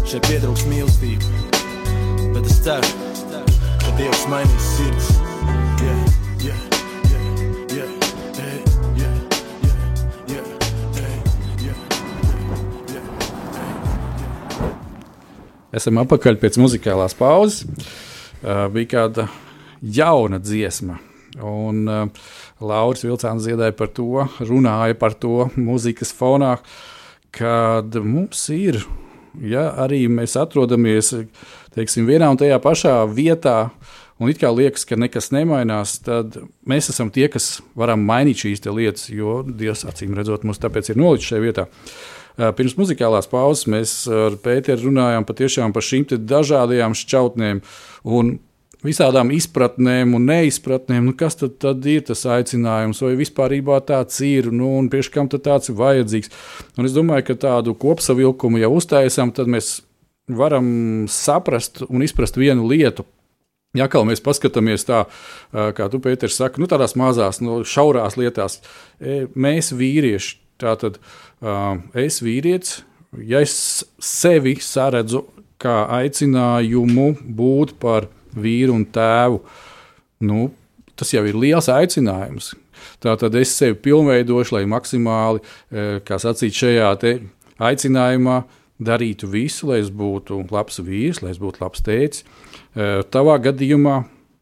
šeit pietrūks mīlestība, bet es ceru, ka Dievs mainīs sirds. Yeah, yeah, Esam atpakaļ pēc muzikālās pauzes. Uh, bija kāda jauna dziesma. Un uh, Lauris Vilcāns dziedāja par to, runāja par to mūzikas fonā, kad mums ir, ja arī mēs atrodamies teiksim, vienā un tajā pašā vietā un it kā liekas, ka nekas nemainās, tad mēs esam tie, kas varam mainīt šīs lietas, jo Dievs acīm redzot, mums tāpēc ir nolicis šajā vietā. Pirms muzikālās pauzes mēs ar Pēteru runājām par šīm dažādajām šķautnēm un visādām izpratnēm un neizpratnēm. Nu, kas tad, tad ir tas aicinājums, vai vispār tāds ir, nu, un priekš kam tāds ir vajadzīgs? Un es domāju, ka tādu kopsavilkumu jau uztaisām, tad mēs varam saprast un izprast vienu lietu. Ja kā mēs paskatāmies tā, kā tu, Pēters, saki, nu, tādās mazās, no nu, šaurās lietās, mēs vīrieši, tātad es vīrietis, ja es sevi saredzu kā aicinājumu būt par vīru un tēvu, nu, tas jau ir liels aicinājums. Tātad es sevi pilnveidošu, lai maksimāli, kā sacīt, šajā aicinājumā darītu visu, lai es būtu labs vīrs, lai es būtu labs tēvs. Tavā gadījumā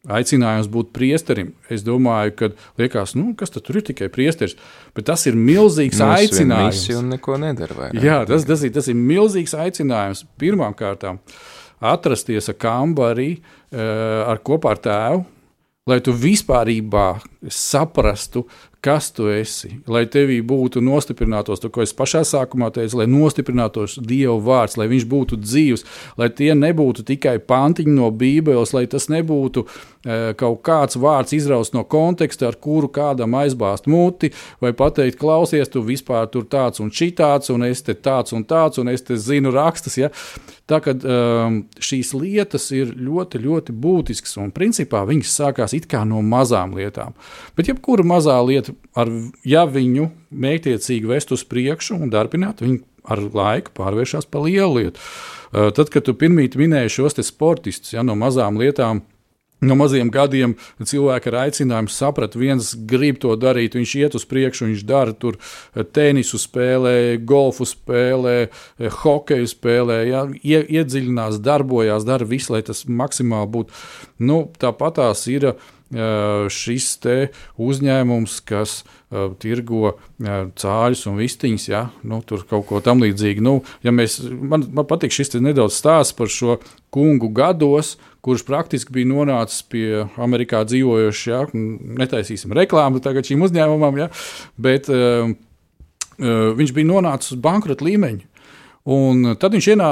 aicinājums būt priesterim. Es domāju, ka liekas, nu, kas tur ir tikai priesteris, bet tas ir milzīgs Mums aicinājums. Tas neko nedara. Vairāk. Jā, tas, tas, ir, tas ir milzīgs aicinājums pirmkārt atrasties ar kambarī ar kopā ar tēvu. Lai tu vispār saprastu, kas tu esi, lai tevī būtu nostiprinātos, to, ko es pašā sākumā teicu, lai nostiprinātos Dieva vārds, lai viņš būtu dzīvs, lai tie nebūtu tikai pantiņi no Bībeles, lai tas nebūtu e, kaut kāds vārds izraust no konteksta, ar kuru kādam aizbāzt muti, vai pateikt, klausies, tu vispār tur tāds un šitāds, un es te tāds un tāds, un es te zinu rakstus. Ja? Tā kā um, šīs lietas ir ļoti, ļoti būtiskas, un principā viņas sākās it kā no mazām lietām. Bet jebkura mazā lieta ar, ja viņu mētiecīgi vest uz priekšu un darbināt, viņi ar laiku pārvēršas par lielu lietu. Uh, tad, kad tu pirmīt minēji šos sportistus ja, no mazām lietām, No maziem gadiem cilvēki ar aicinājumu saprat, viens grib to darīt, viņš iet uz priekšu, viņš dara tur uh, tenisu, spēlē, golfu spēlē, uh, hokeju spēlē, ja, iedziļinās, darbojās, dara visu, lai tas maksimāli būtu. Nu, Tāpat tās ir uh, šis uzņēmums, kas uh, tirgo uh, cāļus un vistiņas, ja, nu, tur kaut ko tamlīdzīgu. Nu, ja mēs, man, man patīk šis nedaudz stāsts par šo kungu gados, kurš praktiski bija nonācis pie Amerikā dzīvojošs. Ja, netaisīsim reklāmu tagad šīm uzņēmumam, ja, bet uh, uh, viņš bija nonācis uz bankrota līmeņa. Un tad viņš vienā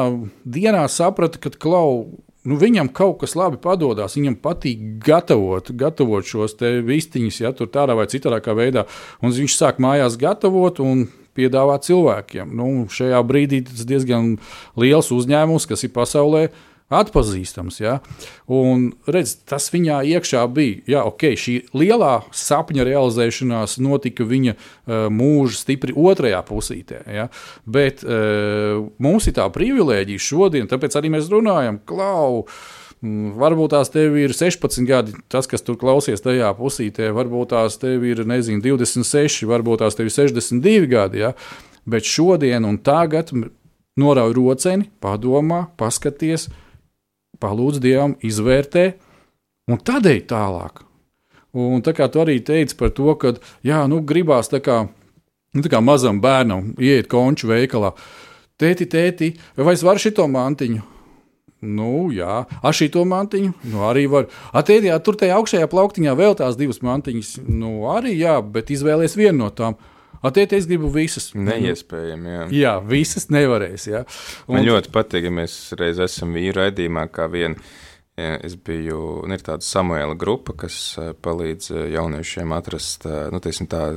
dienā saprata, ka klau, nu, viņam kaut kas labi padodas. Viņam patīk gatavot, gatavot šos vistiņus, ja tur tādā vai citādā veidā. Un viņš sāk mājās gatavot un piedāvāt cilvēkiem. Nu, šajā brīdī tas diezgan liels uzņēmums, kas ir pasaulē atpazīstams. Ja? Un, redz, tas viņā iekšā bija. Jā, okay, šī lielā sapņa realizēšanās notika viņa uh, mūža stipri otrajā pusītē. Ja? Bet uh, mums ir tā privilēģija šodien, tāpēc arī mēs runājam, Klau! Varbūt tās tev ir 16 gadi, tas, kas tur klausies tajā pusītē, varbūt tās tev ir nezinu, 26, varbūt tās tev ir 62 gadi. Ja? Bet šodien un tagad norauj roceni, padomā, paskaties, palūdz Dievam, izvērtē, un tad ej tālāk. Un tā kā tu arī teici par to, ka jā, nu, gribās tā kā, nu, tā kā mazam bērnam iet konču veikalā. Tēti, tēti, vai es varu šito mantiņu? Nu, jā, ar šito mantiņu nu, arī var. Atēdījā, tur tajā augšējā plauktiņā vēl tās divas mantiņas. Nu, arī jā, bet izvēlēties vienu no tām. Attiecīgi, es gribu visas. Neiespējami. Jā, jā visas nevarēs. Jā. Un... Man ļoti patīk, ja mēs reiz esam vīru raidījumā, kā viena. Es biju, un ir tāda Samuēla grupa, kas palīdz jauniešiem atrast, nu, tiesim, tā,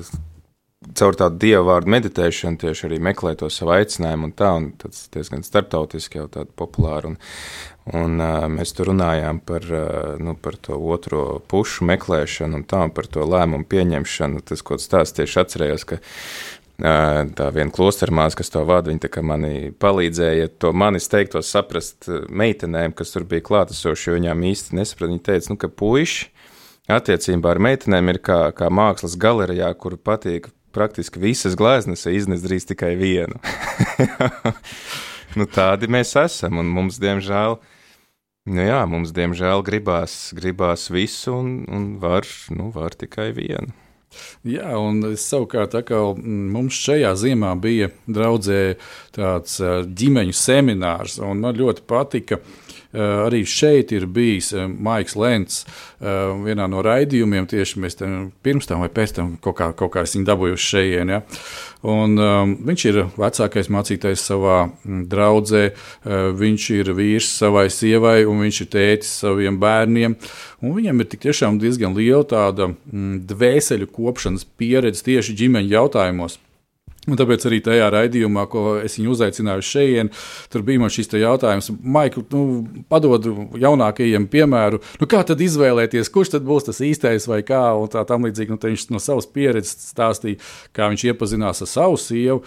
caur tādu dievu vārdu meditēšanu, tieši arī meklēt to savu aicinājumu, un tā, un tas diezgan starptautiski jau tāda populāra. Un, Un, uh, mēs tur runājām par, uh, nu, par to otro pušu meklēšanu un tā, par to lēmumu pieņemšanu. Tas, ko tas tieši atcerējos, ka uh, tā viena klostermāsa, kas to vada, viņa mani palīdzēja to manis teikto saprast meitenēm, kas tur bija klātesoši, jo viņām īsti nesaprata. Viņa teica, nu, ka puiši attiecībā ar meitenēm ir kā, kā mākslas galerijā, kur patīk praktiski visas gleznas, iznest drīz tikai vienu. nu, tādi mēs esam, un mums, diemžēl, uh, Nu jā, mums diemžēl gribās, gribās visu, un, un var, nu, var tikai vienu. Jā, un savukārt mums šajā ziemā bija draudzē tāds ģimeņu seminārs, un man ļoti patika arī šeit ir bijis Maiks Lents vienā no raidījumiem, tieši mēs tam pirms tam vai pēc tam kaut kā, kaut kā esam dabūjuši šeit. Ja? Un, um, viņš ir vecākais mācītājs savā mm, draudzē, uh, viņš ir vīrs savai sievai un viņš ir tētis saviem bērniem. Viņam ir tiešām diezgan liela tāda mm, dvēseli kopšanas pieredze tieši ģimeņa jautājumos. Un tāpēc arī tajā raidījumā, ko es viņu uzaicināju šeit, tur bija šis jautājums, Maikl, nu, padod jaunākajiem piemēru, nu, kā tad izvēlēties, kurš tad būs tas īstais vai kā, tā tam līdzīgi. Nu, viņš no savas pieredzes stāstīja, kā viņš iepazinās ar savu sievu,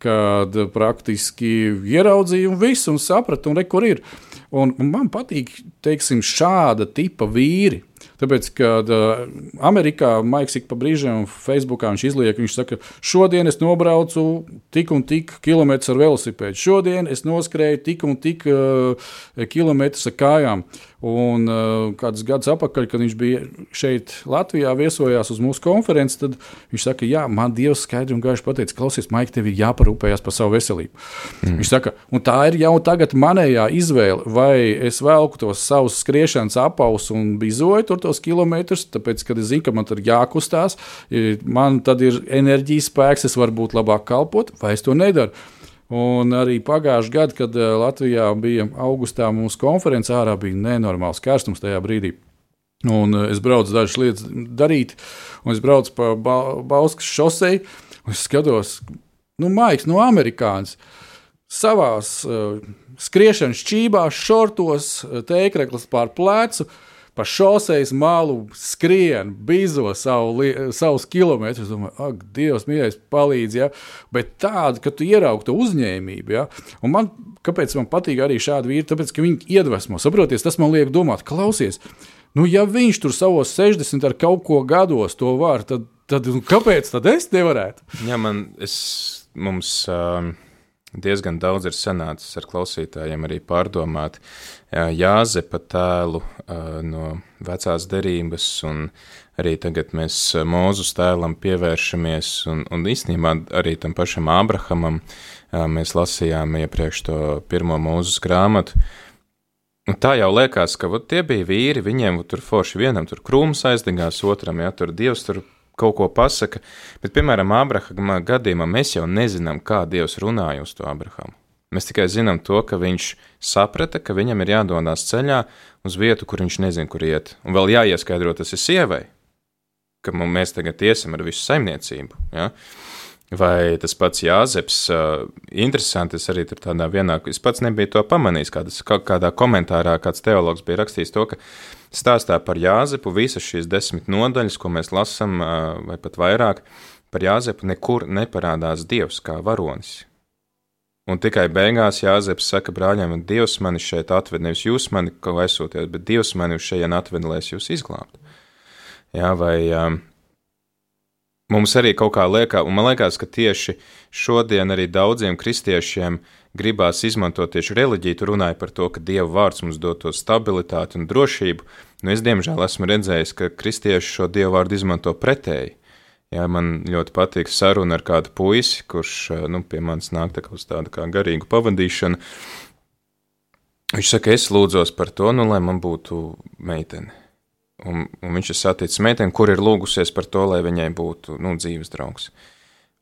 kad praktiski ieraudzīja un visu, un saprata, un re, kur ir. Un man patīk, teiksim, šāda tipa vīri, Tāpēc, kad uh, Amerikā Maiks ik pa brīžiem Facebookā viņš izliek, viņš saka, šodien es nobraucu tik un tik kilometrus ar velosipēdu, šodien es noskrēju tik un tik uh, kilometrus ar kājām. Un uh, kādus gadus atpakaļ, kad viņš bija šeit Latvijā, viesojās uz mūsu konferenci, tad viņš saka, jā, man Dievs skaidri un gaiši pateica, klausies, Maik, tev ir jāparūpējas par savu veselību. Mm. Viņš saka, un tā ir jau tagad manējā izvēle, vai es velku tos savus skriešanas apausus un bizoju tur tos kilometrus, tāpēc, kad es zinu, ka man tur jākustās, man tad ir enerģijas spēks, es varu būt labāk kalpot, vai es to nedaru. Un arī pagājušajā gadā, kad eh, Latvijā bija augustā mūsu konference, ārā bija nenormāls karstums tajā brīdī. Un eh, es braucu dažas lietas darīt, un es braucu pa ba Bauskas šosei, un es skatos, nu, maigs, no amerikāņu savās uh, skriešanas čībās, šortos, tēkreklis pār plecu. Uh, pa šoseis malu skrien, bizo savu, savus kilometrus. Domāju, ak, Dievs, mīļais, palīdz. Ja? Bet tāda, ka tu ieraugi to uzņēmību. Ja? Un man, kāpēc man patīk arī šādi vīri? Tāpēc, ka viņi iedvesmo. Saproties, tas man liek domāt, klausies. Nu, ja viņš tur savos 60 ar kaut ko gados to var, tad, tad nu, kāpēc tad es nevarētu? Jā, man, es, mums. Uh diezgan daudz ir sanācis ar klausītājiem arī pārdomāt Jāzepa tēlu no vecās derības, un arī tagad mēs Mūzus tēlam pievēršamies, un, un īstenībā arī tam pašam Ābrahamam mēs lasījām iepriekš to pirmo Mūzus grāmatu. Un tā jau liekas, ka vat, tie bija vīri, viņiem tur forši vienam tur krūms aizdegās, otram, ja tur dievs tur kaut ko pasaka, bet, piemēram, Ābrahama gadījumā mēs jau nezinām, kā Dievs runāja uz to Ābrahamu. Mēs tikai zinām to, ka viņš saprata, ka viņam ir jādodas ceļā uz vietu, kur viņš nezina, kur iet. Un vēl jāieskaidro tas ir sievai, ka mēs tagad iesim ar visu saimniecību. Ja? Vai tas pats Jāzeps, interesanti, es arī tur tādā vienā, es pats nebiju to pamanījis, kādas, kādā komentārā kāds teologs bija rakstījis to, ka stāstā par Jāzepu visas šīs desmit nodaļas, ko mēs lasam, vai pat vairāk, par Jāzepu nekur neparādās Dievs kā varonis. Un tikai beigās Jāzeps saka brāļiem, Dievs mani šeit atved, nevis jūs mani kaut aizsūtiet, bet Dievs mani uz šejien atved, lai es jūs izglābtu. Jā, vai um, mums arī kaut kā liekas, un man liekas, ka tieši šodien arī daudziem kristiešiem gribās izmantot tieši reliģiju, tu runāji par to, ka Dieva vārds mums dod to stabilitāti un drošību. Nu, es diemžēl esmu redzējis, ka kristieši šo Dieva vārdu izmanto pretēji. Jā, man ļoti patīk saruna ar kādu puisi, kurš nu, pie manis nāk tā uz tādu kā garīgu pavadīšanu. Viņš saka, es lūdzos par to, nu, lai man būtu meitene. Un, un viņš ir saticis meiteni, kur ir lūgusies par to, lai viņai būtu nu, dzīves draugs.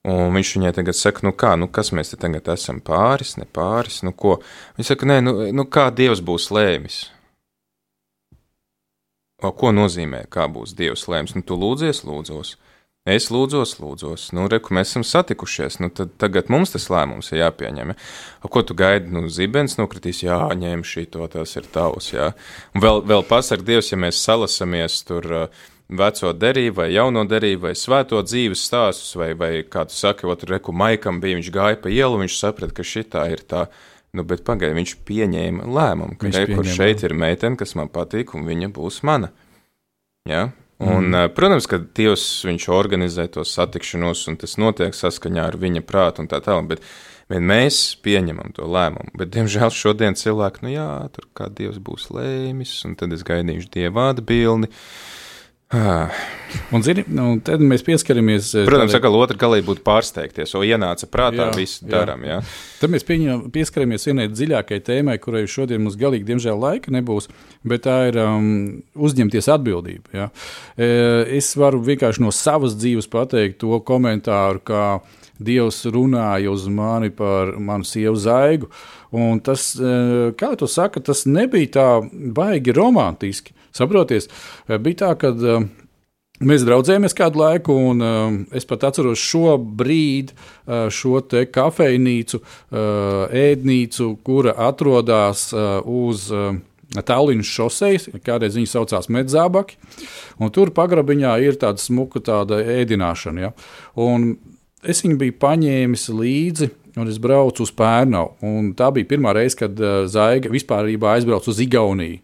Un viņš viņai tagad saka, nu kā, nu kas mēs te tagad esam pāris, ne pāris, nu ko. Viņa saka, nē, nu, nu kā Dievs būs lēmis. O, ko nozīmē, kā būs Dievs lēms? Nu, tu lūdzies, lūdzos. Es lūdzos, lūdzos, nu, reku, mēs esam satikušies, nu, tad tagad mums tas lēmums ir jāpieņem. Ja? Ko tu gaidi, nu, zibens nokritīs, jā, ņem šī to, tas ir tavs, jā. Un vēl, vēl pasarg Dievs, ja mēs salasamies tur uh, veco derību vai jauno derību vai svēto dzīves stāstus, vai, vai kā tu saki, otru reku maikam bija, viņš gāja pa ielu, viņš saprata, ka šitā ir tā. Nu, bet pagaidi, viņš pieņēma lēmumu, ka reku šeit ir meitene, kas man patīk, un viņa būs mana. Jā, Un, mm. Protams, ka Dievs viņš organizē to satikšanos, un tas notiek saskaņā ar viņa prātu un tā tālāk, bet, bet mēs pieņemam to lēmumu. Bet, diemžēl, šodien cilvēki, nu jā, tur kā Dievs būs lēmis, un tad es gaidīšu Dieva atbildi. Ah. Un, zini, un tad mēs pieskaramies. eh, Protams, tādai- ka otra galīgi būtu pārsteigties, o ienāca prātā, Jā, visu jā. darām. Jā. Tad mēs pieņem, pieskaramies vienai dziļākai tēmai, kurai šodien mums galīgi, diemžēl, laika nebūs, bet tā ir um, uzņemties atbildību. Ja? E, es varu vienkārši no savas dzīves pateikt to komentāru, kā Dievs runāja uz mani par manu sievu zaigu. Un tas, e, kā to saka, tas nebija tā baigi romantiski. Saproties, E, bija tā, ka. Um, Mēs draudzējāmies kādu laiku, un es pat atceros šo brīdi, šo te kafejnīcu, ēdnīcu, kura atrodas uz Tallinas šoseis, kādreiz viņi saucās Medzābaki. un Tur pagrabiņā ir tāda smuka tāda ēdināšana. Ja? Un es viņu biju paņēmis līdzi. Un es braucu uz Pērnu. Tā bija pirmā reize, kad uh, Zaiga vispār aizbrauca uz Igauniju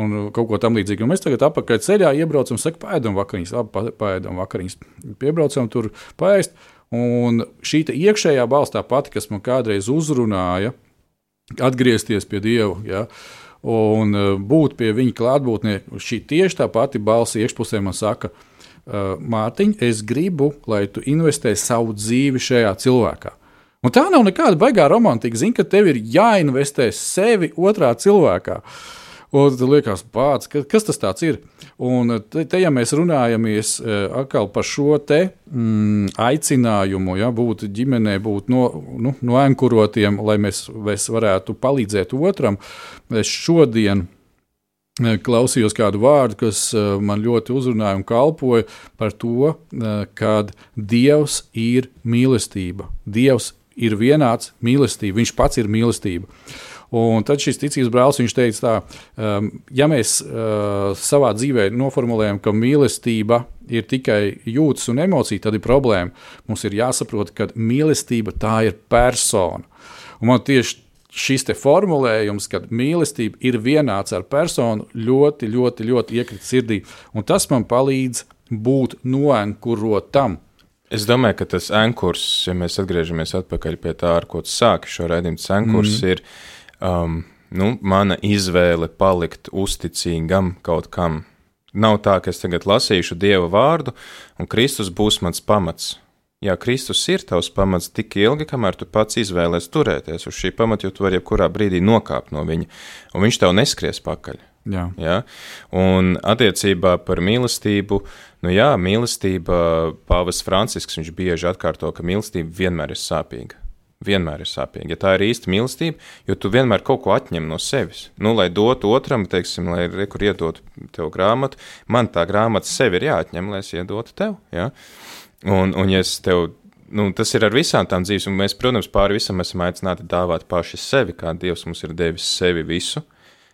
un uh, kaut ko tamlīdzīgu. Un Mēs tagad apakaļ ceļā iebraucam, sakām, pēdām vakariņas, labi, pēdām vakariņas. Piebraucam tur paēst. Un šī iekšējā balss, tā pati, kas man kādreiz uzrunāja, atgriezties pie Dieva. Ja? Un uh, būt pie viņa klātbūtnē, šī tieši tā pati balss iekšpusē man saka, uh, Mārtiņ, es gribu, lai tu investē savu dzīvi šajā cilvēkā. Un tā nav nekāda baigā romantika. Zini, ka tev ir jāinvestē sevi otrā cilvēkā. Un tad liekas, pats, ka, kas tas ir? Un te, te ja mēs runājamies eh, atkal par šo te, mm, aicinājumu, ja, būt ģimenē, būt no, nu, noenkurotiem, lai mēs, mēs varētu palīdzēt otram, es šodien eh, klausījos kādu vārdu, kas eh, man ļoti uzrunāja un kalpoja par to, ka Dievs ir mīlestība. Dievs ir vienāds mīlestība, viņš pats ir mīlestība. Un tad šis ticības brālis viņš teica, tā, um, ja mēs uh, savā dzīvē noformulējam, ka mīlestība ir tikai jūtas un emocija, tad ir problēma. Mums ir jāsaprot, ka mīlestība tā ir persona. Un man tieši šis formulējums, ka mīlestība ir vienāds ar personu, ļoti, ļoti, ļoti iekrita sirdī. Un tas man palīdz būt noenkurotam. Es domāju, ka tas ankurs, ja mēs atgriežamies atpakaļ pie tā, ar ko tu sāki šo raidījumu, tas ankurs mm. ir um, nu, mana izvēle palikt uzticīgam kaut kam. Nav tā, ka es tagad lasīšu Dieva vārdu, un Kristus būs mans pamats. Jā, Kristus ir tavs pamats tik ilgi, kamēr tu pats izvēlēsies turēties uz šī pamata, jo tu vari jebkurā brīdī nokāpt no viņa, un viņš tev neskries pakaļ. Jā. Ja? Un attiecībā par mīlestību, nu jā, mīlestība, Pāvils Francisks, viņš bieži atkārto, ka mīlestība vienmēr ir sāpīga. Vienmēr ir sāpīga. Ja tā ir īsta mīlestība, jo tu vienmēr kaut ko atņem no sevis. Nu, lai dotu otram, teiksim, lai rekur iedotu tev grāmatu, man tā grāmata sev ir jāatņem, lai es iedotu tev. Ja? Un, un ja es tev nu, tas ir ar visām tām dzīves, un mēs, protams, pāri visam esam aicināti dāvāt paši sevi, kā Dievs mums ir devis sevi visu.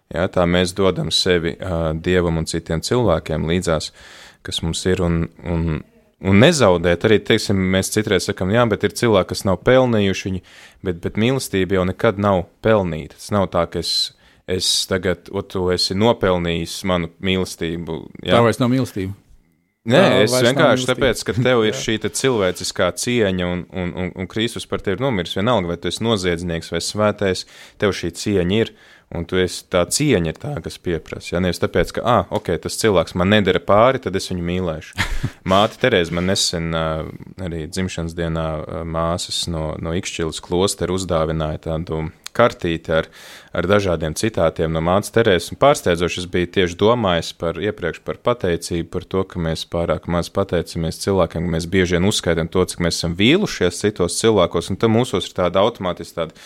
Ja, tā mēs dodam sevi uh, Dievam un citiem cilvēkiem līdzās, kas mums ir, un, un, un nezaudēt. Arī, teiksim, mēs citreiz sakam, jā, bet ir cilvēki, kas nav pelnījuši viņu, bet, bet mīlestība jau nekad nav pelnīta. Tas nav tā, ka es, es tagad, o, tu esi nopelnījis manu mīlestību. Jā. Tā vairs nav mīlestība. Nē, es vienkārši tāpēc, ka tev ir šī te cilvēciskā cieņa, un, un, un, un Kristus par tevi ir nomiris. Vienalga, vai tu esi noziedznieks vai svētais, tev šī cieņa ir. Un tu esi tā cieņa, tā, kas pieprasa. Ja nevis tāpēc, ka, ah, ok, tas cilvēks man nedara pāri, tad es viņu mīlēšu. Māte Terēza man nesen arī dzimšanas dienā māsas no, no Ikšķilas klostera uzdāvināja tādu kartīti ar, ar dažādiem citātiem no mātes Terēzes. Un Pārsteidzoši es biju tieši domājis par iepriekš par pateicību, par to, ka mēs pārāk maz pateicamies cilvēkiem, ka mēs bieži vien uzskaitām to, cik mēs esam vīlušies citos cilvēkos, un tam mūsos ir tāda automātiski tāda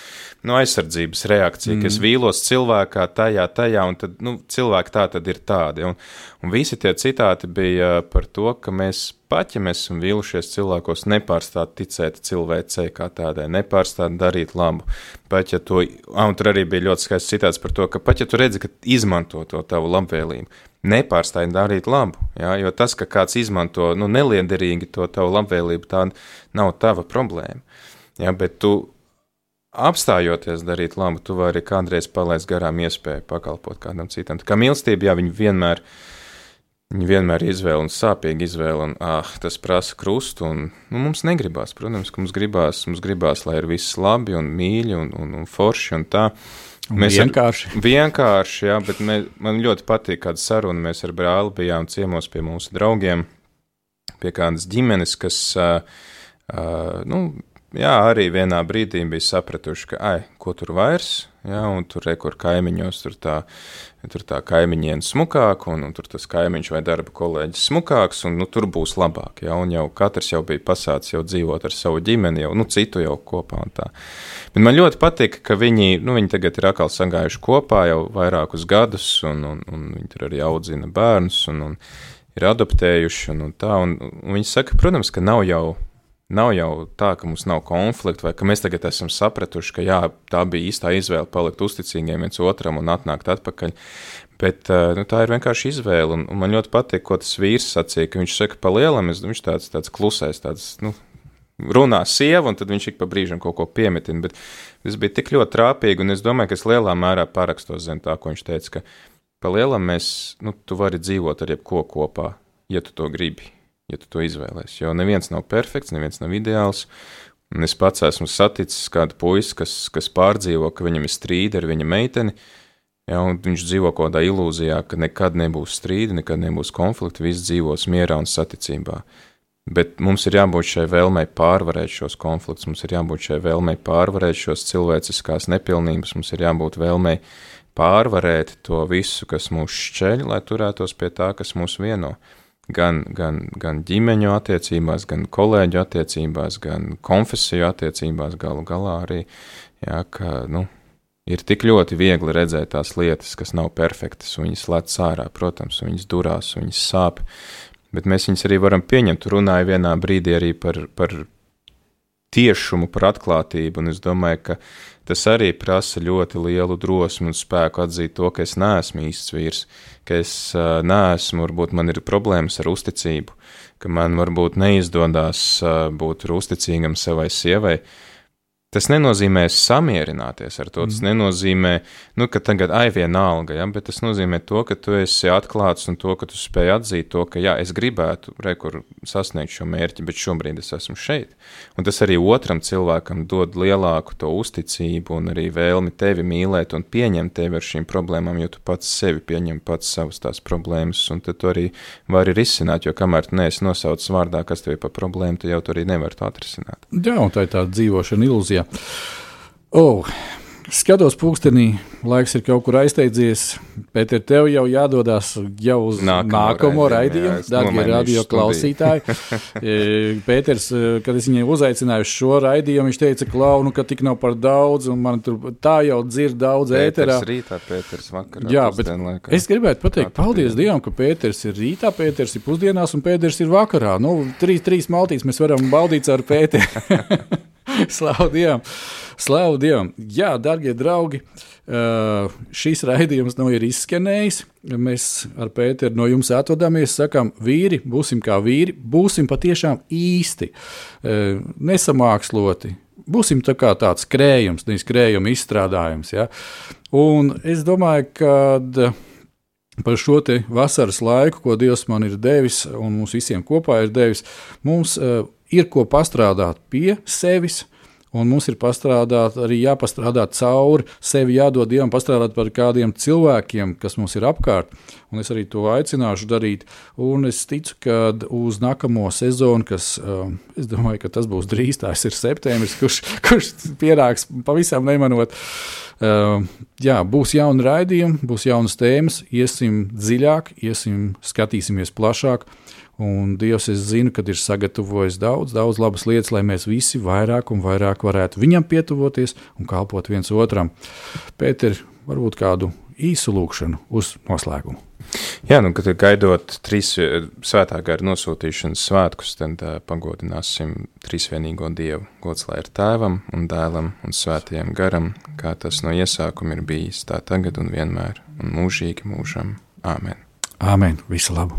nu, aizsardzības reakcija, mm. ka es vīlos cilvēkā tajā, tajā, un tad, nu, cilvēki tā tad ir tādi. Un, un visi tie citāti bija par to, ka mēs pat, ja mēs esam vīlušies cilvēkos, nepārstāt ticēt cilvēcei kā tādai, nepārstāt darīt labu. Pat, ja to, un tur arī bija ļoti skaists citāts par to, ka pat, ja tu redzi, ka izmanto to tavu labvēlību, nepārstāj darīt labu, jā, jo tas, ka kāds izmanto, nu, neliederīgi to tavu labvēlību, tā nav tava problēma. Jā, bet tu apstājoties darīt labu, tu vari kādreiz palaist garām iespēju pakalpot kādam citam. Tā kā mīlestība, jā, viņi vienmēr, viņi vienmēr ir izvēle un sāpīga izvēle, un ah, tas prasa krustu, un nu, mums negribās, protams, ka mums gribās, mums gribās, lai ir viss labi un mīļi un, un, un forši un tā, Mēs vienkārši. Ar, vienkārši, jā, bet mē, man ļoti patīk, kāda saruna. Mēs ar brāli bijām ciemos pie mūsu draugiem, pie kādas ģimenes, kas, uh, uh, nu, jā, arī vienā brīdī bija sapratuši, ka, ai, ko tur vairs, jā, un tur rekur kaimiņos, tur tā, tur tā kaimiņiena smukāk, un, un tur tas kaimiņš vai darba kolēģis smukāks, un, nu, tur būs labāk, jā, un jau katrs jau bija pasācis jau dzīvot ar savu ģimeni, jau, nu, citu jau kopā. Bet man ļoti patīk, ka viņi, nu, viņi tagad ir atkal sagājuši kopā jau vairākus gadus, un, un, un viņi tur arī audzina bērnus, un, un ir adoptējuši, un, un tā, un, un viņi saka, protams, ka nav jau Nav jau tā, ka mums nav konflikta, vai ka mēs tagad esam sapratuši, ka jā, tā bija īstā izvēle palikt uzticīgiem viens otram un atnākt atpakaļ. Bet eh, nu, tā ir vienkārši izvēle. Un, un man ļoti patīk, ko tas vīrs sacīja, ka viņš saka, pa lielam, es, viņš tāds, tāds klusais, tāds, nu, runā sieva, un tad viņš ik pa brīžam kaut ko piemetina. Bet tas bija tik ļoti trāpīgi, un es domāju, ka es lielā mērā parakstos zem tā, ko viņš teica, ka pa lielam mēs, nu, tu vari dzīvot ar jebko kopā, ja tu to gribi ja tu to izvēlēsies. Jo neviens nav perfekts, neviens nav ideāls. Un es pats esmu saticis kādu puisi, kas, kas pārdzīvo, ka viņam ir strīdi ar viņa meiteni. Ja, viņš dzīvo kaut kādā ilūzijā, ka nekad nebūs strīdi, nekad nebūs konflikti, viss dzīvos mierā un saticībā. Bet mums ir jābūt šai vēlmei pārvarēt šos konfliktus, mums ir jābūt šai vēlmei pārvarēt šos cilvēciskās nepilnības, mums ir jābūt vēlmei pārvarēt to visu, kas mūs šķeļ, lai turētos pie tā, kas mūs vieno gan, gan, gan ģimeņu attiecībās, gan kolēģu attiecībās, gan konfesiju attiecībās, galu galā arī, jā, ka, nu, ir tik ļoti viegli redzēt tās lietas, kas nav perfektas, un viņas lec ārā, protams, viņas durās, viņas sāp, bet mēs viņas arī varam pieņemt. Runāju vienā brīdī arī par, par tiešumu, par atklātību, un es domāju, ka tas arī prasa ļoti lielu drosmi un spēku atzīt to, ka es neesmu īsts vīrs, ka es uh, neesmu, varbūt man ir problēmas ar uzticību, ka man varbūt neizdodas uh, būt uzticīgam savai sievai, uh, Tas nenozīmē samierināties ar to. Tas mm. nenozīmē, nu, ka tagad ai vienalga, ja, bet tas nozīmē to, ka tu esi atklāts un to, ka tu spēj atzīt to, ka jā, es gribētu rekur sasniegt šo mērķi, bet šobrīd es esmu šeit. Un tas arī otram cilvēkam dod lielāku to uzticību un arī vēlmi tevi mīlēt un pieņemt tevi ar šīm problēmām, jo tu pats sevi pieņem pats savas tās problēmas, un tad tu arī vari risināt, jo kamēr tu neesi nosaucis vārdā, kas tev ir par problēmu, tu jau tu arī nevari to atrisināt. Jā, un tā ir tā dzīvošana ilūzija Latvijā. Oh, skatos, pūkstenī, laiks ir kaut kur aizteidzies. Pēc tam tev jau jādodas jau uz nākamo, nākamo raidījumu, darbie radio klausītāji. E, Pēters, e, kad es viņai uzaicināju šo raidījumu, viņš teica, klaunu, ka tik nav par daudz, un man tur tā jau dzird daudz ēterā. Rītā, Pēters vakarā. Jā, bet laikā. es gribētu pateikt, paldies Dievam, ka Pēters ir rītā, Pēters ir pusdienās un Pēters ir vakarā. Nu, trīs, trīs maltīs mēs varam baudīt ar Pēteru. Slavu Dievam! Slavu Dievam! Jā, darbie draugi, šīs raidījums nu ir izskanējis. Mēs ar Pēteru no jums atvadāmies, sakām, vīri, būsim kā vīri, būsim patiešām īsti, nesamāksloti. Būsim tā kā tāds krējums, nevis krējuma izstrādājums. Ja? Un es domāju, ka par šo vasaras laiku, ko Dievs man ir devis un mums visiem kopā ir devis, mums ir ko pastrādāt pie sevis. Un mums ir pastrādāt, arī jāpastrādā cauri sevi, jādod Dievam, pastrādāt par kādiem cilvēkiem, kas mums ir apkārt. Un es arī to aicināšu darīt. Un es ticu, ka uz nākamo sezonu, kas, um, es domāju, ka tas būs drīz, tas ir septembris, kurš, kurš pienāks pavisam nemanot. Uh, jā, būs jauni raidījumi, būs jaunas tēmas, iesim dziļāk, iesim, skatīsimies plašāk. Un Dievs, es zinu, ka ir sagatavojis daudz, daudz labas lietas, lai mēs visi vairāk un vairāk varētu viņam pietuvoties un kalpot viens otram. Pēter, varbūt kādu īsu lūkšanu uz noslēgumu. Jā, nu, kad gaidot trīs svētā gara nosūtīšanas svētkus, tad uh, pagodināsim trīsvienīgo Dievu. Gods lai ir tēvam un dēlam un svētajam garam, kā tas no iesākuma ir bijis, tā tagad un vienmēr un mūžīgi mūžam. Āmen! Āmen! Visu labu!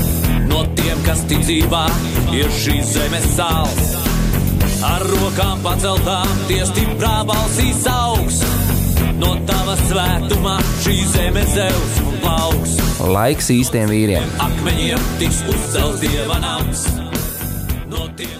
No tiem, kas ticībā ir šīs zemes sāls. Ar rokām paceltām, tie stiprā balsīs augs. No tava svētumā šī zeme zeus un plauks. Laiks īstiem vīriem. Akmeņiem tiks uzcelts dieva nams. No tiem,